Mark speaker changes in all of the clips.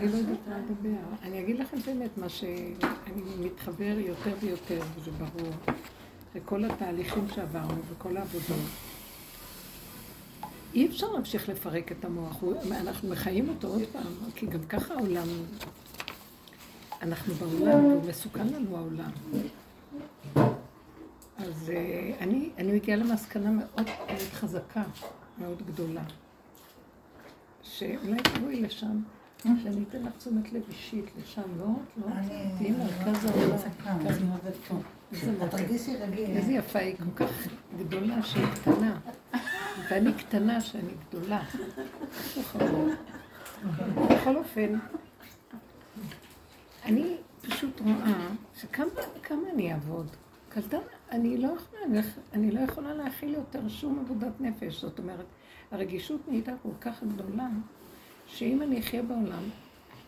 Speaker 1: אני לא יודעת מה לדבר. אני אגיד לכם באמת מה שאני מתחבר יותר ויותר, וזה ברור, וכל התהליכים שעברנו וכל העבודות. אי אפשר להמשיך לפרק את המוח, אנחנו מחיים אותו עוד פעם, כי גם ככה העולם, אנחנו בעולם, והוא מסוכן לנו העולם. אז אה, אני, אני מגיעה למסקנה מאוד חזקה, מאוד גדולה, שאולי תבואי לשם, שאני אתן לך תשומת לב אישית לשם, לא? לא? תהיי מרכז העולם. איזה יפה היא כל כך גדולה שהיא קטנה. ואני קטנה שאני גדולה. בכל אופן, אני פשוט רואה שכמה אני אעבוד. קלטה, אני לא יכולה, אני לא יכולה להכיל יותר שום עבודת נפש. זאת אומרת, הרגישות נהייתה כל כך גדולה, שאם אני אחיה בעולם,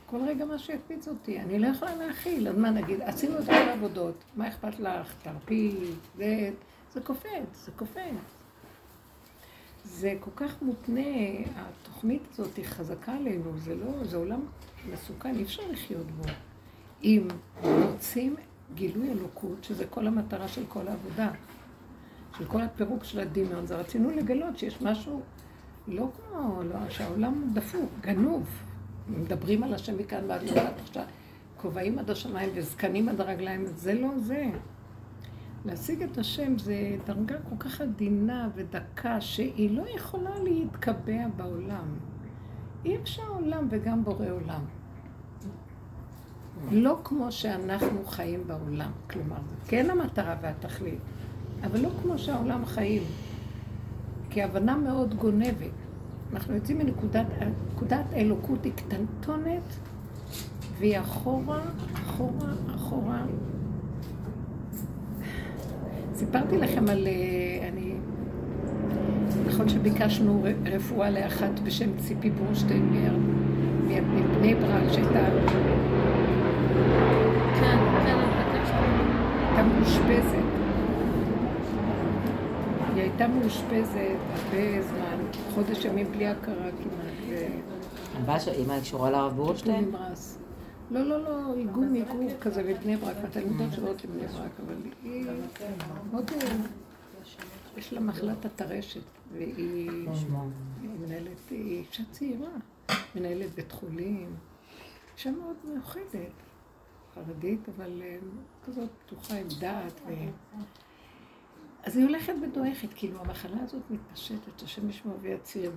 Speaker 1: כל רגע מה שיקפיץ אותי, אני לא יכולה להכיל. אז מה נגיד, עשינו את כל העבודות, מה אכפת לך? תרפי, זה, זה קופץ, זה קופץ. זה כל כך מותנה, התוכנית הזאת היא חזקה עלינו, זה לא, זה עולם מסוכן, אי אפשר לחיות בו. אם רוצים גילוי אלוקות, שזה כל המטרה של כל העבודה, של כל הפירוק של הדמיון, זה רצינו לגלות שיש משהו לא כמו, לא, שהעולם דפוק, גנוב. מדברים על השם מכאן ועד לעולם עכשיו, כובעים עד השמיים וזקנים עד הרגליים, זה לא זה. להשיג את השם זה דרגה כל כך עדינה ודקה, שהיא לא יכולה להתקבע בעולם. אי אפשר עולם וגם בורא עולם. לא כמו שאנחנו חיים בעולם, כלומר, זה כן המטרה והתכלית, אבל לא כמו שהעולם חיים, כי הבנה מאוד גונבת. אנחנו יוצאים מנקודת, נקודת האלוקות היא קטנטונת, והיא אחורה, אחורה, אחורה. סיפרתי לכם על, אה, אני, נכון שביקשנו רפואה לאחת בשם ציפי ברושטיין מבני ברק, שהייתה... כן, כן, הייתה מאושפזת. היא הייתה מאושפזת הרבה זמן, חודש ימים בלי הכרה כמעט.
Speaker 2: אמא קשורה לרב בורשטיין?
Speaker 1: לא, לא, לא, איגום איגום כזה לבני ברק, התלמידות שלו לבני ברק, אבל היא מאוד... יש לה מחלת הטרשת, והיא מנהלת, היא אישה צעירה, מנהלת בית חולים, אישה מאוד מיוחדת, חרדית, אבל אה, כזאת פתוחה עם דעת. אז היא הולכת ודועכת, כאילו המחלה הזאת מתפשטת, השם ישמור ויציר,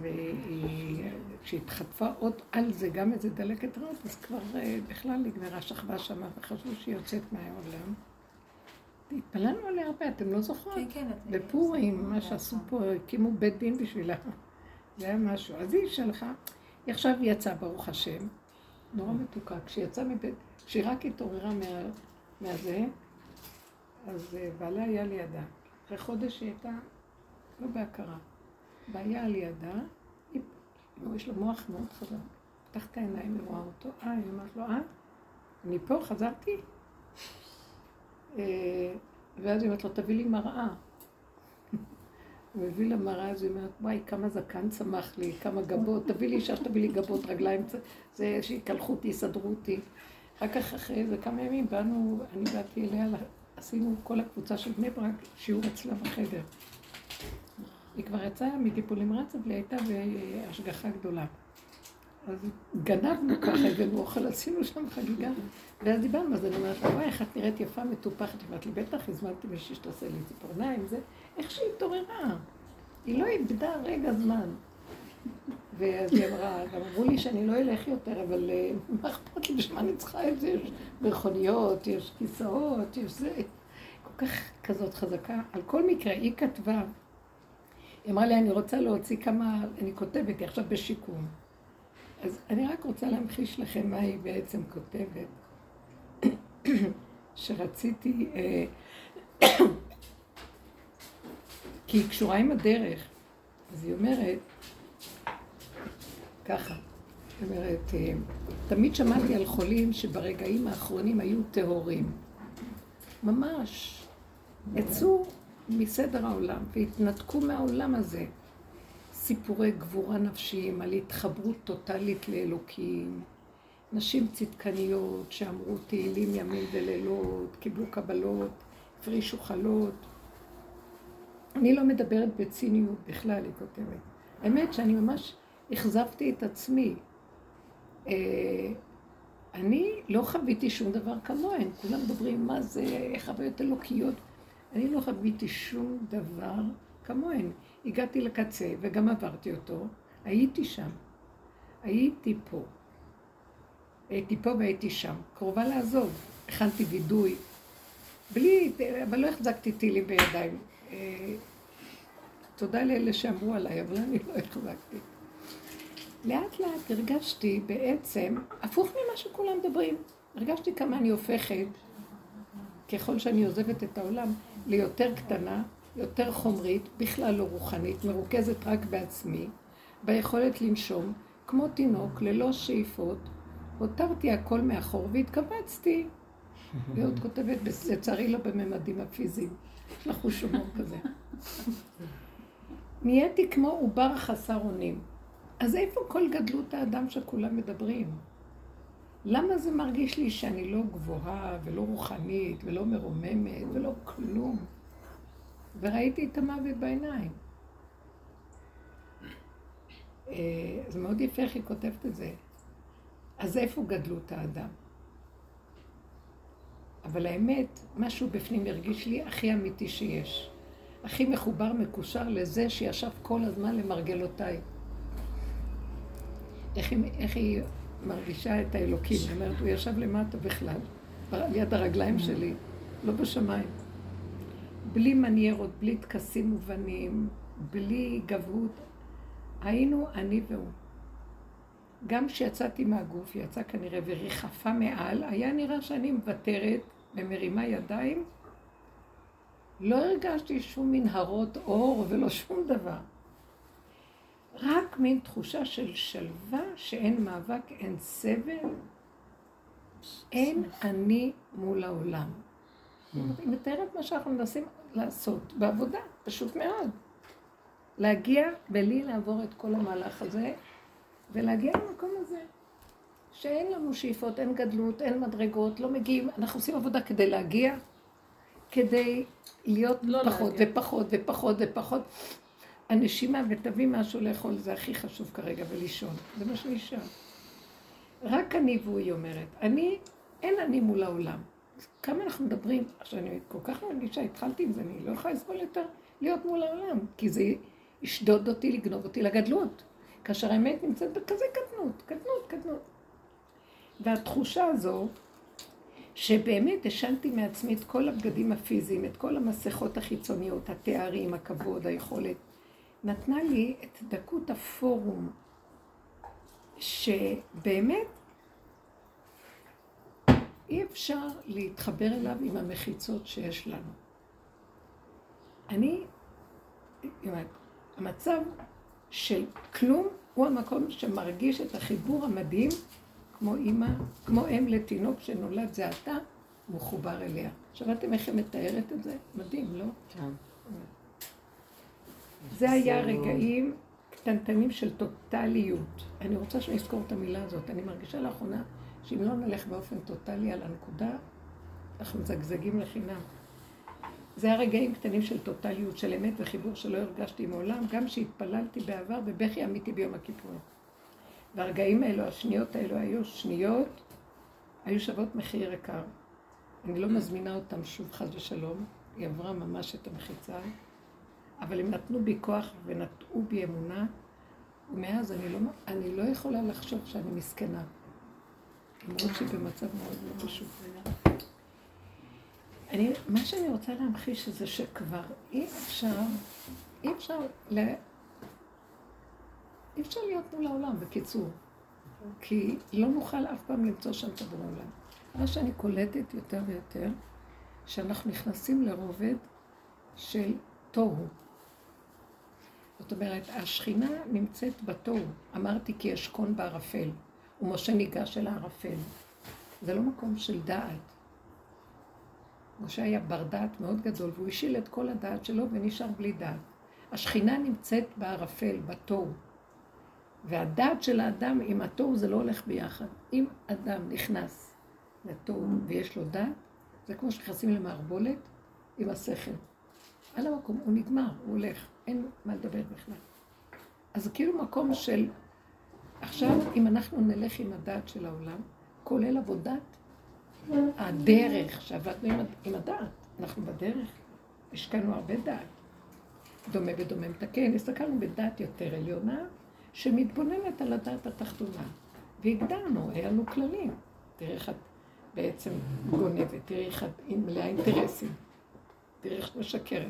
Speaker 1: וכשהיא התחטפה עוד על זה גם איזה דלקת ריאות, אז כבר אה, בכלל נגמרה שכבה שמה, וחשבו שהיא יוצאת מהעולם. התפללנו עליה הרבה, אתם לא זוכרות?
Speaker 3: כן, כן.
Speaker 1: בפורים, מה שעשו פה, הקימו בית דין בשבילה. זה היה משהו. אז היא שלחה, היא עכשיו יצאה, ברוך השם, נורא מתוקה. כשהיא יצאה מבית, כשהיא רק התעוררה מהזה, אז אה, בעלה היה לידה. אחרי חודש היא הייתה לא בהכרה. והיה על ידה, יש לו מוח מאוד חזק. פתח את העיניים, היא אותו, אה, היא אומרת לו, אה, אני פה, חזרתי? אה, ואז היא אומרת לו, תביא לי מראה. הוא הביא לה מראה, אז היא אומרת, וואי, כמה זקן צמח לי, כמה גבות, תביא לי אישה שתביא לי גבות, רגליים, זה שיקלחו אותי, יסדרו אותי. אחר כך, אחרי איזה כמה ימים, באנו, אני באתי אליה עשינו כל הקבוצה של בני ברק שיעור אצלה בחדר. היא כבר יצאה מטיפול נמרץ, אבל היא הייתה בהשגחה גדולה. אז גנבנו ככה, הבאנו אוכל, עשינו שם חגיגה. ואז דיברנו, אז אני אומרת וואי, איך את נראית יפה, מטופחת. היא אמרת לי, בטח, הזמנתי מישהי שתעשה לי ציפורניים, זה... איך שהיא התעוררה. היא לא איבדה רגע זמן. ואז היא אמרה, גם אמרו לי שאני לא אלך יותר, אבל אה, מה אכפת לי, בשביל מה אני צריכה את זה? יש מכוניות, יש כיסאות, יש זה. כל כך כזאת חזקה. על כל מקרה, היא כתבה, היא אמרה לי, אני רוצה להוציא כמה, אני כותבת, היא עכשיו בשיקום. אז אני רק רוצה להמחיש לכם מה היא בעצם כותבת. שרציתי, אה, כי היא קשורה עם הדרך. אז היא אומרת, ככה. זאת אומרת, אה, תמיד שמעתי על חולים שברגעים האחרונים היו טהורים. ממש. יצאו מסדר העולם והתנתקו מהעולם הזה. סיפורי גבורה נפשיים על התחברות טוטאלית לאלוקים, נשים צדקניות שאמרו תהילים ימים ולילות, קיבלו קבלות, הפרישו חלות. אני לא מדברת בציניות בכלל, היא כותבת. האמת שאני ממש אכזבתי את עצמי. אה, אני לא חוויתי שום דבר כמוהן, כולם מדברים מה זה חוויות אלוקיות. אני לא חוויתי שום דבר כמוהן. הגעתי לקצה וגם עברתי אותו, הייתי שם. הייתי פה. הייתי פה והייתי שם. קרובה לעזוב. הכנתי וידוי. בלי, אבל לא החזקתי טילים בידיים. אה, תודה לאלה שאמרו עליי, אבל אני לא החזקתי. לאט לאט הרגשתי בעצם, הפוך ממה שכולם מדברים, הרגשתי כמה אני הופכת, ככל שאני עוזבת את העולם, ליותר קטנה, יותר חומרית, בכלל לא רוחנית, מרוכזת רק בעצמי, ביכולת לנשום, כמו תינוק, ללא שאיפות, הותרתי הכל מאחור והתכווצתי. ועוד כותבת, לצערי לא בממדים הפיזיים, יש לך חוש הומור כזה. נהייתי כמו עובר חסר אונים. אז איפה כל גדלות האדם שכולם מדברים? למה זה מרגיש לי שאני לא גבוהה ולא רוחנית ולא מרוממת ולא כלום? וראיתי את המוות בעיניים. אה, זה מאוד יפה איך היא כותבת את זה. אז איפה גדלות האדם? אבל האמת, משהו בפנים הרגיש לי הכי אמיתי שיש. הכי מחובר, מקושר לזה שישב כל הזמן למרגלותיי. איך היא, איך היא מרגישה את האלוקים? היא אומרת, הוא ישב למטה בכלל, ליד הרגליים שלי, לא בשמיים. בלי מניירות, בלי טקסים מובנים, בלי גבהות. היינו אני והוא. גם כשיצאתי מהגוף, יצאה כנראה וריחפה מעל, היה נראה שאני מוותרת ומרימה ידיים. לא הרגשתי שום מנהרות אור ולא שום דבר. רק מין תחושה של שלווה שאין מאבק, אין סבל, אין אני מול העולם. היא מתארת מה שאנחנו מנסים לעשות בעבודה, פשוט מאוד. להגיע בלי לעבור את כל המהלך הזה, ולהגיע למקום הזה. שאין לנו שאיפות, אין גדלות, אין מדרגות, לא מגיעים, אנחנו עושים עבודה כדי להגיע, כדי להיות לא פחות להגיע. ופחות ופחות ופחות. הנשימה ותביא משהו לאכול זה הכי חשוב כרגע, ולישון. זה מה שנשאר. רק אני והוא, היא אומרת. אני, אין אני מול העולם. כמה אנחנו מדברים, עכשיו אני כל כך מרגישה, התחלתי עם זה, אני לא יכולה לסבול יותר להיות מול העולם, כי זה ישדוד אותי, לגנוב אותי לגדלות. כאשר האמת נמצאת בכזה קטנות, קטנות, קטנות. והתחושה הזו, שבאמת השנתי מעצמי את כל הבגדים הפיזיים, את כל המסכות החיצוניות, התארים, הכבוד, היכולת, נתנה לי את דקות הפורום, שבאמת אי אפשר להתחבר אליו עם המחיצות שיש לנו. אני, המצב של כלום הוא המקום שמרגיש את החיבור המדהים, כמו אימא, כמו אם לתינוק שנולד זה עתה, מחובר אליה. שמעתם איך היא מתארת את זה? מדהים, לא? כן. זה היה רגעים קטנטנים של טוטליות. אני רוצה שנזכור את המילה הזאת. אני מרגישה לאחרונה שאם לא נלך באופן טוטלי על הנקודה, אנחנו מזגזגים לחינם. זה היה רגעים קטנים של טוטליות, של אמת וחיבור שלא הרגשתי מעולם, גם שהתפללתי בעבר בבכי אמיתי ביום הכיפור. והרגעים האלו, השניות האלו היו שניות, היו שוות מחיר יקר. אני לא מזמינה אותם שוב חס ושלום, היא עברה ממש את המחיצה, אבל הם נתנו בי כוח ונטעו בי אמונה, ומאז אני לא, אני לא יכולה לחשוב שאני מסכנה. למרות שהיא במצב מאוד לא פשוט. אני, מה שאני רוצה להמחיש זה שכבר אי אפשר, אי אפשר, ל... אי אפשר להיות מול העולם, בקיצור. כי לא נוכל אף פעם למצוא שם את הבורא עולם. מה שאני קולטת יותר ויותר, שאנחנו נכנסים לרובד של תוהו. זאת אומרת, השכינה נמצאת בתוהו. אמרתי כי אשכון בערפל, ומשה ניגש אל הערפל. זה לא מקום של דעת. משה היה בר דעת מאוד גדול, והוא השיל את כל הדעת שלו ונשאר בלי דעת. השכינה נמצאת בערפל, בתוהו. והדעת של האדם עם התוהו זה לא הולך ביחד. אם אדם נכנס לתור ויש לו דת, זה כמו שנכנסים למערבולת עם השכל. על המקום, הוא נגמר, הוא הולך, אין מה לדבר בכלל. אז זה כאילו מקום של... עכשיו, אם אנחנו נלך עם הדעת של העולם, כולל עבודת הדרך שעבדנו עם, עם הדעת, אנחנו בדרך, השקענו הרבה דעת. דומה ודומה מתקן, הסתכלנו בדעת יותר עליונה, שמתבוננת על הדעת התחתונה. והגדרנו, היה לנו כללים. תראה איך את בעצם גונבת, תראי איך את מלאה אינטרסים, תראי איך את משקרת.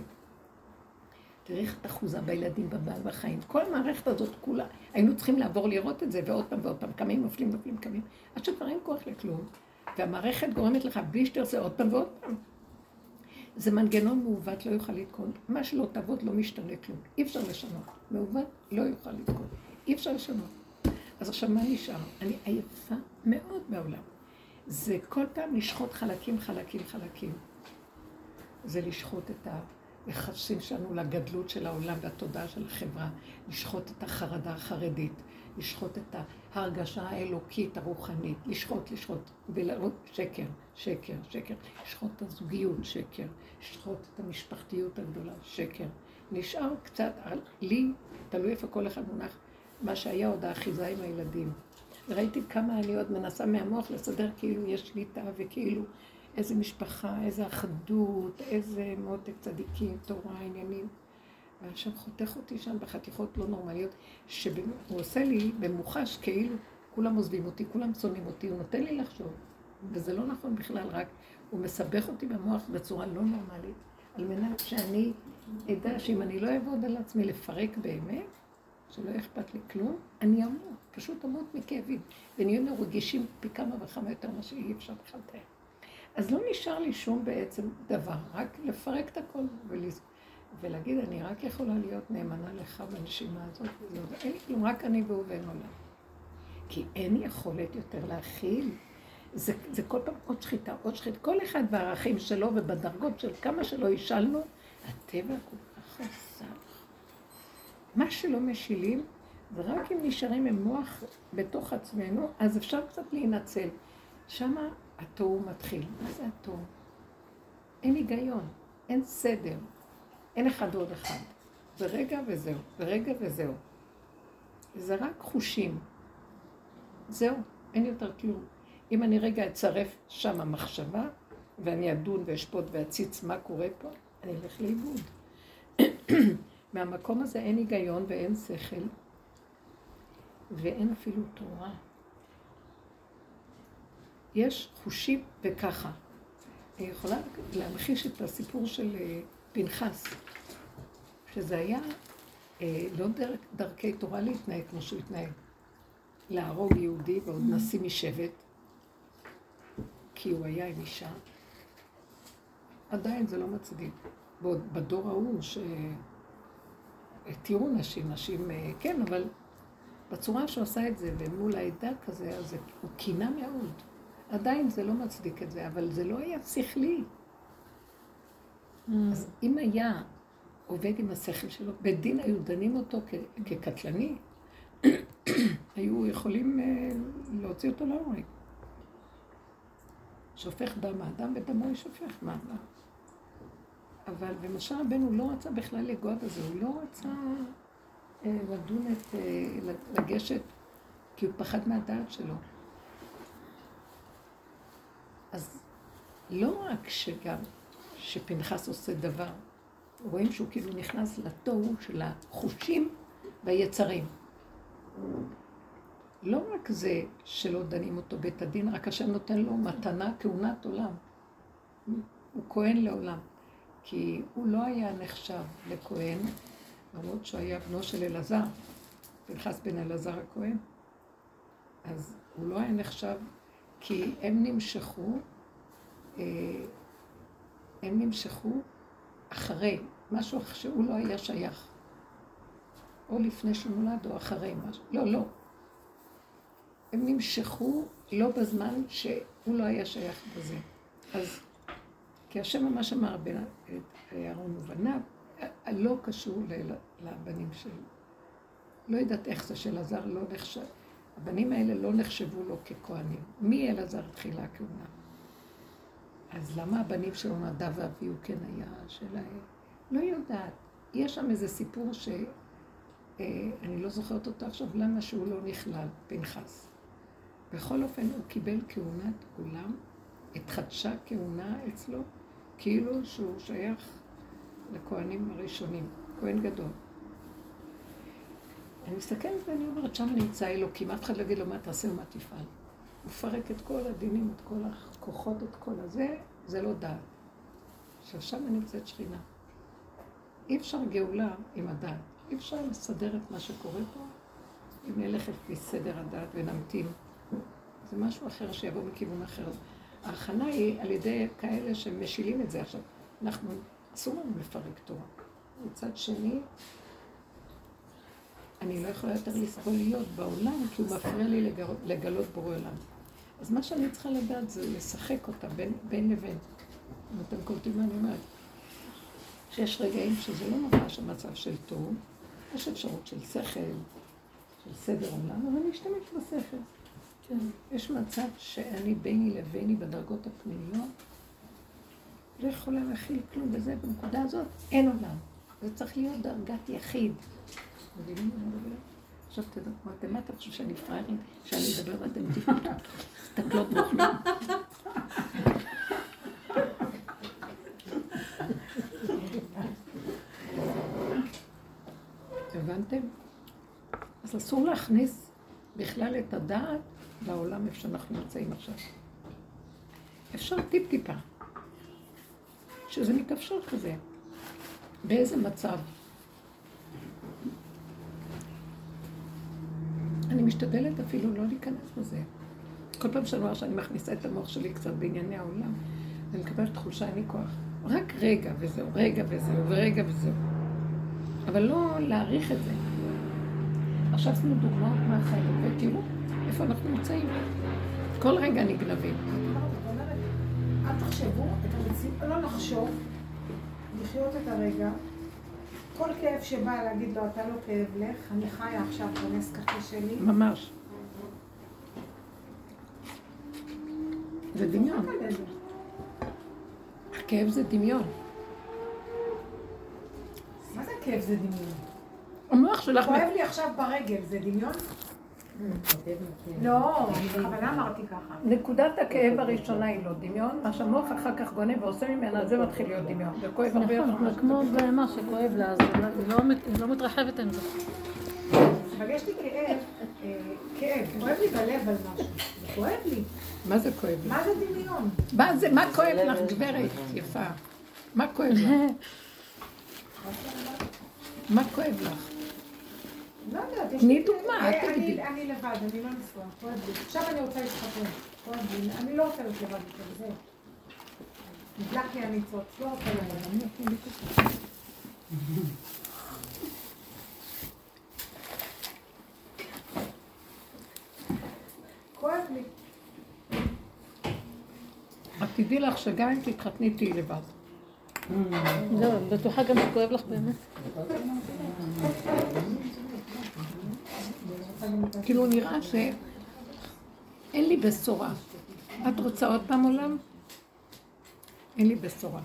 Speaker 1: תראי איך את אחוזה בילדים, בבעל בחיים. כל המערכת הזאת כולה, היינו צריכים לעבור לראות את זה, ועוד פעם ועוד פעם, קמים, נופלים, נופלים, קמים, עד שכבר אין כוח לכלום. והמערכת גורמת לך, בלי שתעשה עוד פעם ועוד פעם. זה מנגנון מעוות, לא יוכל לתקון. מה שלא תעבוד לא משתנה כלום. אי אפשר לשנות. מעוות לא יוכל לתקון. אי אפשר לשנות. אז עכשיו מה נשאר? אני עייפה מאוד בעולם. זה כל פעם לשחוט חלקים, חלקים, חלקים. זה לשחוט את היחסים שלנו לגדלות של העולם והתודעה של החברה, לשחוט את החרדה החרדית, לשחוט את ההרגשה האלוקית הרוחנית, לשחוט, לשחוט, ולראות שקר, שקר, שקר, לשחוט את הזוגיות, שקר, לשחוט את המשפחתיות הגדולה, שקר. נשאר קצת, לי, תלוי איפה כל אחד מונח, מה שהיה עוד האחיזה עם הילדים. ראיתי כמה אני עוד מנסה מהמוח לסדר כאילו יש שליטה וכאילו איזה משפחה, איזה אחדות, איזה מותק צדיקים, תורה, עניינים. והשם חותך אותי שם בחתיכות לא נורמליות, שהוא עושה לי במוחש כאילו כולם עוזבים אותי, כולם שונאים אותי, הוא נותן לי לחשוב. וזה לא נכון בכלל, רק הוא מסבך אותי במוח בצורה לא נורמלית, על מנת שאני אדע שאם אני לא אעבוד על עצמי לפרק באמת, שלא אכפת לי כלום, אני אמות, פשוט אמות מכאבים. ונהיו לנו רגישים פי כמה וכמה יותר ממה שאי אפשר בכלל לתאר. אז לא נשאר לי שום בעצם דבר, רק לפרק את הכל ולז... ולהגיד, אני רק יכולה להיות נאמנה לך בנשימה הזאת, אין לי כלום, רק אני והוא ואין עולם. כי אין יכולת יותר להכיל. זה, זה כל פעם עוד שחיטה, עוד שחיטה. כל אחד בערכים שלו ובדרגות של כמה שלא השלנו, הטבע כל כך חזק. מה שלא משילים, זה רק אם נשארים עם מוח בתוך עצמנו, אז אפשר קצת להינצל. שמה התוהו מתחיל. מה זה התוהו? אין היגיון, אין סדר, אין אחד ועוד אחד. זה רגע וזהו, זה רגע וזהו. זה רק חושים. זהו, אין יותר כלום. אם אני רגע אצרף שם המחשבה, ואני אדון ואשפוט ואציץ מה קורה פה, אני אלך לאיבוד. מהמקום הזה אין היגיון ואין שכל, ואין אפילו תורה. יש חושים וככה. אני יכולה להמחיש את הסיפור של אה, פנחס, שזה היה אה, לא דרך, דרכי תורה להתנהג כמו שהוא התנהג. להרוג יהודי ועוד mm. נשיא משבט, כי הוא היה עם אישה. עדיין זה לא מצדיק. ועוד בדור ההוא, שהתירו נשים, נשים אה, כן, אבל בצורה שהוא עשה את זה, ומול העדה כזה, אז הוא קינה מאוד. עדיין זה לא מצדיק את זה, אבל זה לא היה שכלי. Mm. אז אם היה עובד עם השכל שלו, בית דין היו דנים אותו כקטלני, היו יכולים אה, להוציא אותו להורג. שופך דם האדם ודמו ישופך, מה? מה? אבל במשה רבנו לא רצה בכלל לגוע בזה, הוא לא רצה אה, לדון את, אה, לגשת, כי הוא פחד מהדעת שלו. אז לא רק שגם, שפנחס עושה דבר, רואים שהוא כאילו נכנס לתוהו של החושים והיצרים. לא רק זה שלא דנים אותו בית הדין, רק השם נותן לו מתנה, כהונת עולם. הוא כהן לעולם. כי הוא לא היה נחשב לכהן, למרות שהוא היה בנו של אלעזר, פנחס בן אלעזר הכהן. אז הוא לא היה נחשב, כי הם נמשכו, אה, הם נמשכו אחרי, משהו שהוא לא היה שייך. או לפני שהוא נולד או אחרי משהו. לא, לא. הם נמשכו לא בזמן שהוא לא היה שייך בזה. אז, כי השם ממש אמר בין אהרון ובניו, לא קשור לבנים שלו. לא יודעת איך זה של עזר, לא נחשב. הבנים האלה לא נחשבו לו ככהנים. מי אלעזר תחילה הכהונה? אז למה הבנים שלו נדב ואביהו כן היה שלהם? לא יודעת. יש שם איזה סיפור שאני אה, לא זוכרת אותו עכשיו, למה שהוא לא נכלל, פנחס. בכל אופן, הוא קיבל כהונת עולם, התחדשה כהונה אצלו, כאילו שהוא שייך לכהנים הראשונים, כהן גדול. אני מסתכלת ואני אומרת, שם נמצא אלוקים, אף אחד לא יגיד לו מה תעשה ומה תפעל. הוא מפרק את כל הדינים, את כל הכוחות, את כל הזה, זה לא דעת. עכשיו, שם נמצאת שכינה. אי אפשר גאולה עם הדעת. אי אפשר לסדר את מה שקורה פה אם נלך לפי סדר הדעת ונמתין. זה משהו אחר שיבוא מכיוון אחר. ההכנה היא על ידי כאלה שמשילים את זה עכשיו. אנחנו, אסור לנו לפרק תורה. מצד שני, אני לא יכולה יותר לסבול להיות בעולם, כי הוא מפריע לי לגלות, בורא עולם. אז מה שאני צריכה לדעת זה לשחק אותה בין, בין לבין. אם אתם קולטים מה אני אומרת. שיש רגעים שזה לא ממש המצב של טוב, יש אפשרות של שכל, של סדר עולם, אבל אני אשתמש בשכל. כן. יש מצב שאני ביני לביני בדרגות הפנימיות, לא יכולה להכיל כלום, וזה בנקודה הזאת אין עולם. זה צריך להיות דרגת יחיד. מבינים מה אני מדברת? עכשיו תדעו, מה אתה חושב שאני פראיירית, שאני אדבר ואתם תסתכלות ואוכלות? הבנתם? אז אסור להכניס בכלל את הדעת לעולם איפה שאנחנו נמצאים עכשיו. אפשר טיפ-טיפה, שזה מתאפשר כזה. באיזה מצב? אני משתדלת אפילו לא להיכנס בזה. כל פעם שאני רואה שאני מכניסה את המוח שלי קצת בענייני העולם, אני מקבלת תחושה, אין לי כוח. רק רגע וזהו, רגע וזהו, ורגע וזהו. אבל לא להעריך את זה. עכשיו עשינו דוגמאות מהחיים, ותראו איפה אנחנו נמצאים. כל רגע נגנבים.
Speaker 3: אל תחשבו את המציאות, לא לחשוב, לחיות את הרגע. כל כאב שבא להגיד לו, אתה לא כאב לך, אני חיה עכשיו בנס קפה שלי.
Speaker 1: ממש. זה דמיון. הכאב זה דמיון.
Speaker 3: מה זה כאב זה דמיון?
Speaker 1: המוח שלך...
Speaker 3: כואב לי עכשיו ברגל, זה דמיון? לא, בכוונה אמרתי ככה.
Speaker 1: נקודת הכאב הראשונה היא לא דמיון, מה שהמוח אחר כך גונב ועושה ממנה, זה מתחיל להיות דמיון. זה כואב הרבה יותר.
Speaker 4: נכון, זה כמו בהמה שכואב לה, אז לא היא לא מתרחבת עם זה.
Speaker 3: אבל יש לי כאב, אה, כאב, כואב לי בלב על משהו, זה כואב לי.
Speaker 1: מה זה כואב
Speaker 3: לי? מה זה דמיון?
Speaker 1: מה כואב לך, גברת יפה? מה כואב לך? מה כואב לך?
Speaker 3: לא יודעת,
Speaker 1: תני דוגמה, אל תגידי.
Speaker 3: אני לבד, אני לא נשואה, כואב לי. עכשיו אני רוצה להתחתן, כואב לי. אני לא רוצה להיות לבד יותר, זהו. נדלק לי הניצוץ, לא רוצה לבד. כואב לי.
Speaker 1: רק תדעי לך שגם אם תתחתני תהיי לבד.
Speaker 4: זהו, בטוחה גם שכואב לך באמת.
Speaker 1: כאילו נראה שאין לי בשורה. את רוצה עוד פעם עולם? אין לי בשורה.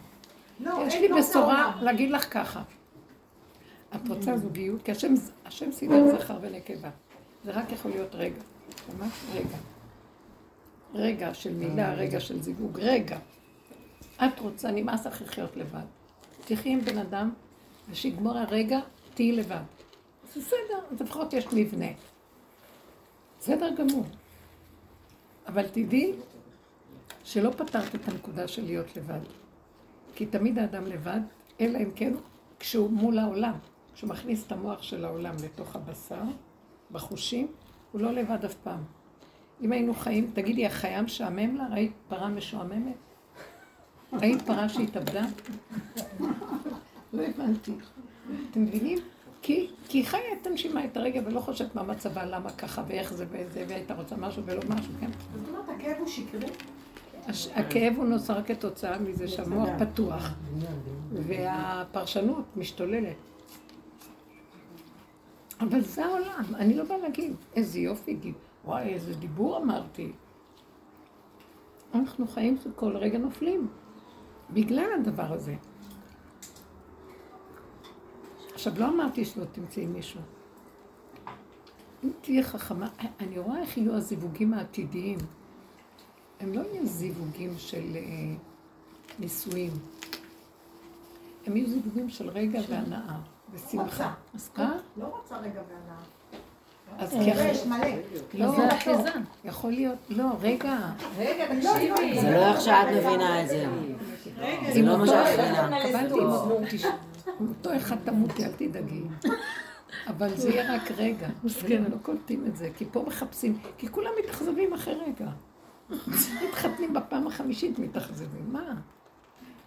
Speaker 3: לא,
Speaker 1: יש לי בשורה להגיד לך ככה. את רוצה זוגיות? כי השם סידר זכר ונקבה. זה רק יכול להיות רגע. ממש רגע. רגע של מילה, רגע של זיווג, רגע. את רוצה, נמאס לך לחיות לבד. תחי עם בן אדם, ושיגמור הרגע, תהיי לבד. זה בסדר, לפחות יש מבנה. בסדר גמור. אבל תדעי שלא פתרת את הנקודה של להיות לבד. כי תמיד האדם לבד, אלא אם כן כשהוא מול העולם. כשהוא מכניס את המוח של העולם לתוך הבשר, בחושים, הוא לא לבד אף פעם. אם היינו חיים, תגידי, החיה משעמם לה? ראית פרה משועממת? ראית פרה שהתאבדה? לא הבנתי. אתם מבינים? כי, היא חיה את הנשימה, את הרגע, ולא חושבת מה מצבה, למה ככה, ואיך זה וזה, והייתה רוצה משהו ולא משהו, כן?
Speaker 3: זאת אומרת, הכאב הוא שקרי?
Speaker 1: הכאב הוא נוצר כתוצאה מזה שהמוח פתוח, והפרשנות משתוללת. אבל זה העולם, אני לא באה להגיד, איזה יופי, וואי, איזה דיבור אמרתי. אנחנו חיים שכל רגע נופלים, בגלל הדבר הזה. עכשיו, לא אמרתי שלא תמצאי מישהו. אם תהיה חכמה, אני רואה איך יהיו הזיווגים העתידיים. הם לא יהיו זיווגים של אה, נישואים. הם יהיו זיווגים של רגע והנאה ושמחה.
Speaker 3: רוצה. לא רוצה רגע והנאה.
Speaker 1: אז
Speaker 3: אה,
Speaker 1: כי
Speaker 3: יש מלא.
Speaker 1: לא,
Speaker 4: זה אחיזה.
Speaker 1: יכול להיות, לא, רגע.
Speaker 3: רגע, תקשיבי.
Speaker 2: זה לא איך שאת מבינה את זה. זה לא מה שאת מבינה.
Speaker 1: אותו אחד תמותי, אל תדאגי. אבל זה יהיה רק רגע. מסכן, לא קולטים את זה, כי פה מחפשים, כי כולם מתאכזבים אחרי רגע. מתחתנים בפעם החמישית, מתאכזבים. מה?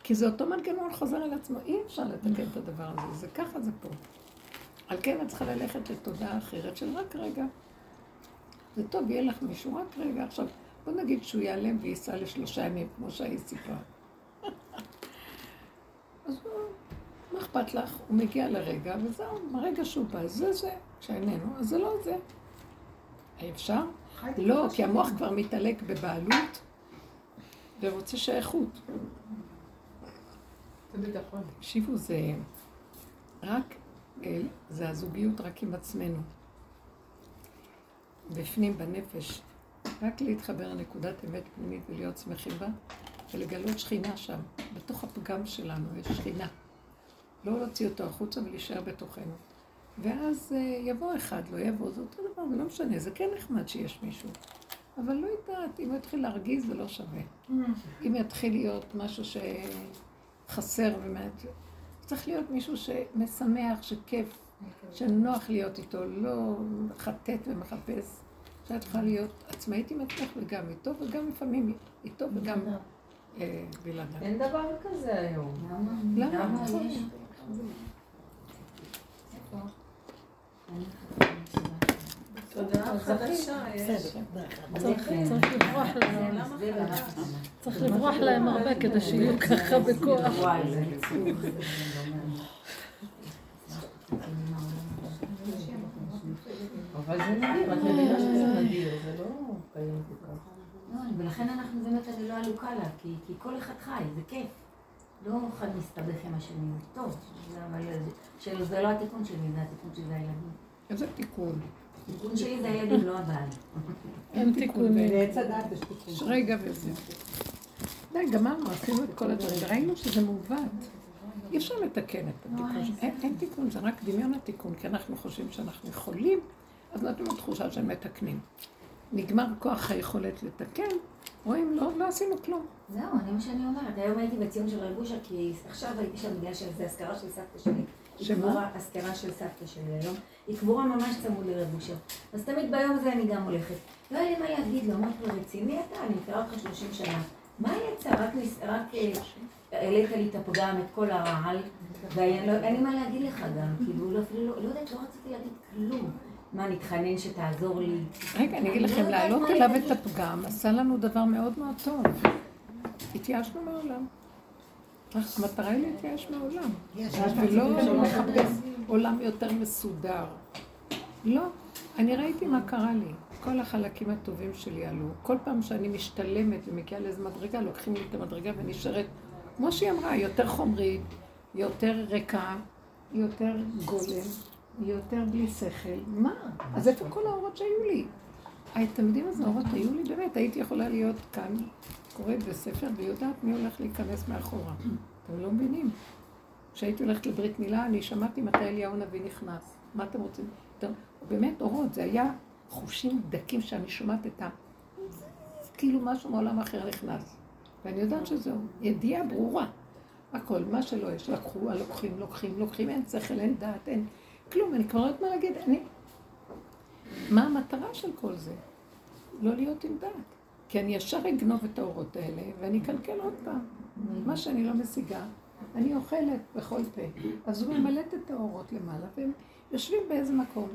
Speaker 1: כי זה אותו מנגנון חוזר על עצמו, אי אפשר לתקן את הדבר הזה, זה ככה זה פה. על כן את צריכה ללכת לתודעה אחרת של רק רגע. זה טוב, יהיה לך מישהו רק רגע. עכשיו, בוא נגיד שהוא ייעלם וייסע לשלושה ימים, כמו שהיא סיפרה. אז הוא, מה אכפת לך? הוא מגיע לרגע, וזהו, ברגע שהוא בא, זה זה, כשאיננו, אז זה לא זה. אפשר? לא, כי המוח כבר מתעלק בבעלות ורוצה שייכות. תקשיבו, זה רק, זה הזוגיות רק עם עצמנו. בפנים, בנפש, רק להתחבר לנקודת אמת פנימית ולהיות שמחים בה, ולגלות שכינה שם, בתוך הפגם שלנו יש שכינה. לא להוציא אותו החוצה ולהישאר בתוכנו. ואז אה, יבוא אחד, לא יבוא, זה אותו דבר, זה לא משנה, זה כן נחמד שיש מישהו. אבל לא יודעת, אם הוא יתחיל להרגיז זה לא שווה. אם יתחיל להיות משהו שחסר ומעט, צריך להיות מישהו שמשמח, שכיף, שנוח להיות איתו, לא מחטט ומחפש. שאת צריכה להיות עצמאית עם עצמך וגם איתו, וגם לפעמים איתו וגם אה, בלעדיו.
Speaker 5: אין דבר כזה היום.
Speaker 1: למה?
Speaker 5: חדשה יש.
Speaker 4: צריך לברוח להם, צריך לברוח להם הרבה כדי שיהיו ככה בכוח.
Speaker 5: אבל זה נדיר, את מבינה שזה נדיר, זה לא קיים כל כך.
Speaker 6: לא, ולכן אנחנו באמת אני לא עלוקה לה, כי כל אחד חי, זה כיף. לא אחד מסתבך עם השני, טוב. זה אבל של- זה לא התיקון שלי, זה התיקון של הילדים.
Speaker 1: איזה תיקון.
Speaker 6: התיקון שלי זה הילדים, לא הבעל.
Speaker 4: אין תיקונים.
Speaker 3: לעץ הדעת יש תיקון.
Speaker 1: רגע וזה. די, גמרנו, עשינו את כל הדברים, וראינו שזה מעוות. אי אפשר לתקן את התיקון. אין, תיקון, זה רק דמיון התיקון, כי אנחנו חושבים שאנחנו יכולים, אז נותנים תחושה שהם מתקנים. נגמר כוח היכולת לתקן, רואים, לא, לא עשינו כלום.
Speaker 6: זהו, זה מה שאני אומרת. היום הייתי בציון של רב אושר, כי עכשיו הייתי שם בגלל שזה אזכרה של סבתא שלי.
Speaker 1: שמה?
Speaker 6: אזכרה של סבתא שלי היום. היא קבורה ממש צמוד לרב אושר. אז תמיד ביום הזה אני גם הולכת. לא היה לי מה להגיד לו, אמרתי לו, רציני אתה? אני מכירה אותך 30 שנה. מה יצא? רק רק אה, העלית לי את הפגם, את כל הרעל, ואין לא- לי מה להגיד לך גם. כאילו, לא- אפילו לא לא יודעת, לא רציתי להגיד כלום. מה, נתחנן שתעזור לי?
Speaker 1: רגע, אני אגיד
Speaker 6: לא
Speaker 1: לכם, להעלות אליו
Speaker 6: להגיד.
Speaker 1: את הפגם עשה לנו דבר מאוד מאוד טוב. התייאשנו מהעולם. המטרה היא להתייאש מהעולם. ולא לחפש עולם יותר מסודר. לא. אני ראיתי מה קרה לי. כל החלקים הטובים שלי עלו. כל פעם שאני משתלמת ומגיעה לאיזו מדרגה, לוקחים לי את המדרגה ונשארת, כמו שהיא אמרה, יותר חומרית, יותר ריקה, יותר גולם, יותר בלי שכל. מה? אז איפה כל האורות שהיו לי? אתם יודעים איזה אורות היו לי? באמת, הייתי יכולה להיות כאן, קוראת בספר, ויודעת מי הולך להיכנס מאחורה. אתם לא מבינים. כשהייתי הולכת לברית מילה, אני שמעתי מתי אליהו הנביא נכנס. מה אתם רוצים? באמת, אורות, זה היה חושים דקים שאני שומעת את ה... כאילו משהו מעולם אחר נכנס. ואני יודעת שזהו, ידיעה ברורה. הכל, מה שלא יש, לקחו, לוקחים, לוקחים, לוקחים, אין שכל, אין דעת, אין כלום, אני כבר לא יודעת מה להגיד. אני... מה המטרה של כל זה? לא להיות עם דעת. כי אני ישר אגנוב את האורות האלה, ואני אקלקל עוד פעם. מה שאני לא משיגה, אני אוכלת בכל פה. אז הוא ממלאת את האורות למעלה, והם יושבים באיזה מקום.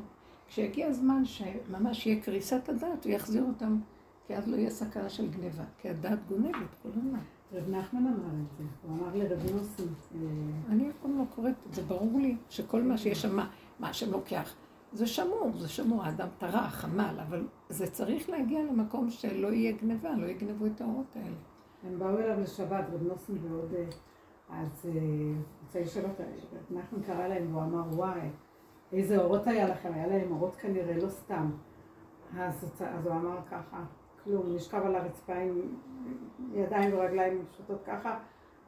Speaker 1: כשיגיע הזמן שממש יהיה קריסת הדעת, הוא יחזיר אותם, כי אז לא יהיה סכנה של גניבה. כי הדעת גונבת כל הזמן.
Speaker 7: רב נחמן אמר את זה, הוא אמר לרב יוסי, אה,
Speaker 1: אני אף פעם לא קוראת, זה ברור לי שכל מה שיש שם, מה, השם לוקח, זה שמור, זה שמור, האדם טרח, עמל, אבל זה צריך להגיע למקום שלא יהיה גניבה, לא יגנבו את האורות האלה.
Speaker 7: הם באו אליו לשבת, רב נוסן ועוד... אה, אז אה, רוצה לשאול אותה, נחמן קרא להם והוא אמר, וואי, איזה אורות היה לכם? היה להם אורות כנראה, לא סתם. אז, אז הוא אמר ככה, כלום, נשכב על הרצפה עם ידיים ורגליים פשוטות ככה.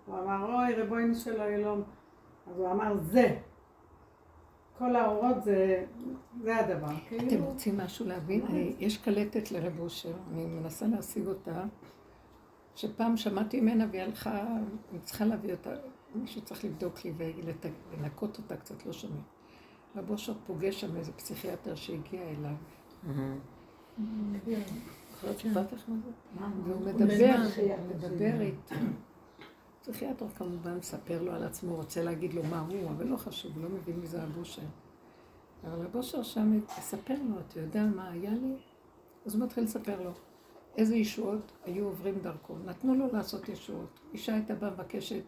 Speaker 7: הוא אמר, אוי, רבוינו של אלוהים. אז הוא אמר, זה. כל האורות זה, זה הדבר.
Speaker 1: אתם
Speaker 7: כאילו,
Speaker 1: רוצים משהו להבין? אני, יש קלטת לרב אושר, אני מנסה להשיג אותה, שפעם שמעתי ממנה והיא הלכה, אני צריכה להביא אותה, מישהו צריך לבדוק לי ולנקות אותה קצת, לא שומעים. רב אושר פוגש שם איזה פסיכיאטר שהגיע אליו. לך מה זה? והוא מדבר, מדבר איתו. פסיכיאטר כמובן מספר לו על עצמו, רוצה להגיד לו מה הוא, אבל לא חשוב, לא מבין מי זה הבושר. אבל הבושר שם מספר לו, אתה יודע מה היה לי? אז הוא מתחיל לספר לו איזה ישועות היו עוברים דרכו. נתנו לו לעשות ישועות. אישה הייתה באה מבקשת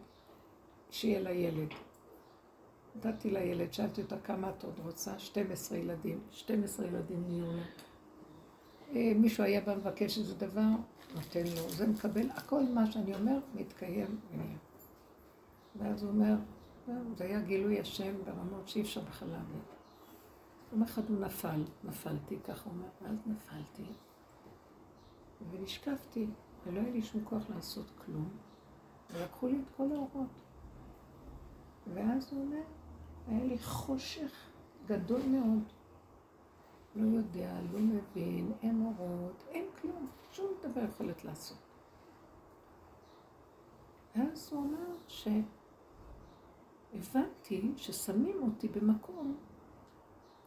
Speaker 1: שיהיה לה ילד. נתתי לילד, שאלתי אותה כמה את עוד רוצה? 12 ילדים. 12 ילדים נהיו לה. אה, מישהו היה בא מבקש איזה דבר, נותן לו, זה מקבל, הכל מה שאני אומר מתקיים. ואז הוא אומר, "זהו, זה היה גילוי השם ברמות שאי אפשר בכלל להבין. יום אחד הוא נפל, נפלתי, ככה הוא אומר, ואז נפלתי, ונשקפתי, ולא היה לי שום כוח לעשות כלום, ולקחו לי את כל האורות. ואז הוא אומר, היה לי חושך גדול מאוד. לא יודע, לא מבין, אין אורות, אין כלום, שום דבר יכולת לעשות. ואז הוא אמר שהבנתי ששמים אותי במקום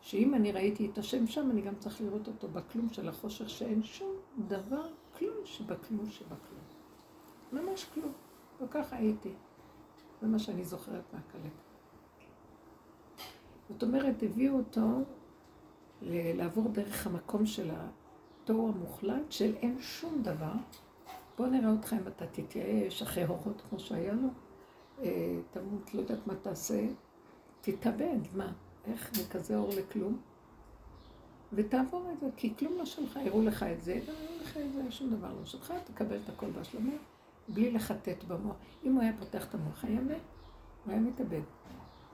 Speaker 1: שאם אני ראיתי את השם שם, אני גם צריך לראות אותו בכלום של החושך, שאין שום דבר, כלום שבכלום שבכלום. ממש כלום. וככה הייתי. זה מה שאני זוכרת מהקלט. זאת אומרת, הביאו אותו לעבור דרך המקום של התוהו המוחלט, של אין שום דבר. בוא נראה אותך אם אתה תתייאש אחרי הורות כמו שהיה לו. אה, תמות, לא יודעת מה תעשה, תתאבד, מה? איך מכזה אור לכלום? ותעבור את זה, כי כלום לא שלך, הראו לך את זה, לא הראו לך את זה, שום דבר לא שלך, תקבל את הכל בהשלמה, בלי לחטט במוח. אם הוא היה פותח את המוח, היה מת, הוא היה מתאבד.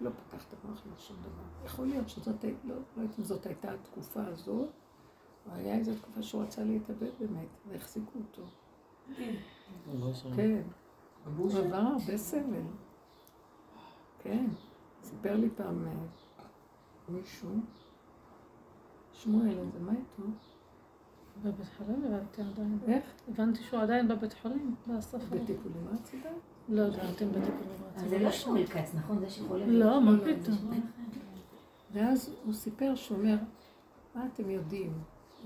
Speaker 1: לא פתח את המוח, לא שום דבר. יכול להיות שזאת, לא, לא יודעת אם זאת הייתה התקופה הזאת, או היה איזו תקופה שהוא רצה להתאבד באמת, והחזיקו אותו. כן. הוא עבר הרבה סבל. כן. סיפר לי פעם אה, מישהו, שמואל, איזה מה איתו?
Speaker 4: בבית חולים הבנתי עדיין.
Speaker 1: איך?
Speaker 4: הבנתי שהוא עדיין בבית חולים, בסוף.
Speaker 1: בטיפול נמרץ עדיין?
Speaker 4: לא אם בטיפול
Speaker 6: אז
Speaker 4: נמרץ.
Speaker 6: זה לא שמואל כץ, נכון? זה שחולה.
Speaker 4: לא, מה
Speaker 1: לא,
Speaker 4: פתאום.
Speaker 1: ואז הוא סיפר שהוא אומר, מה אתם יודעים?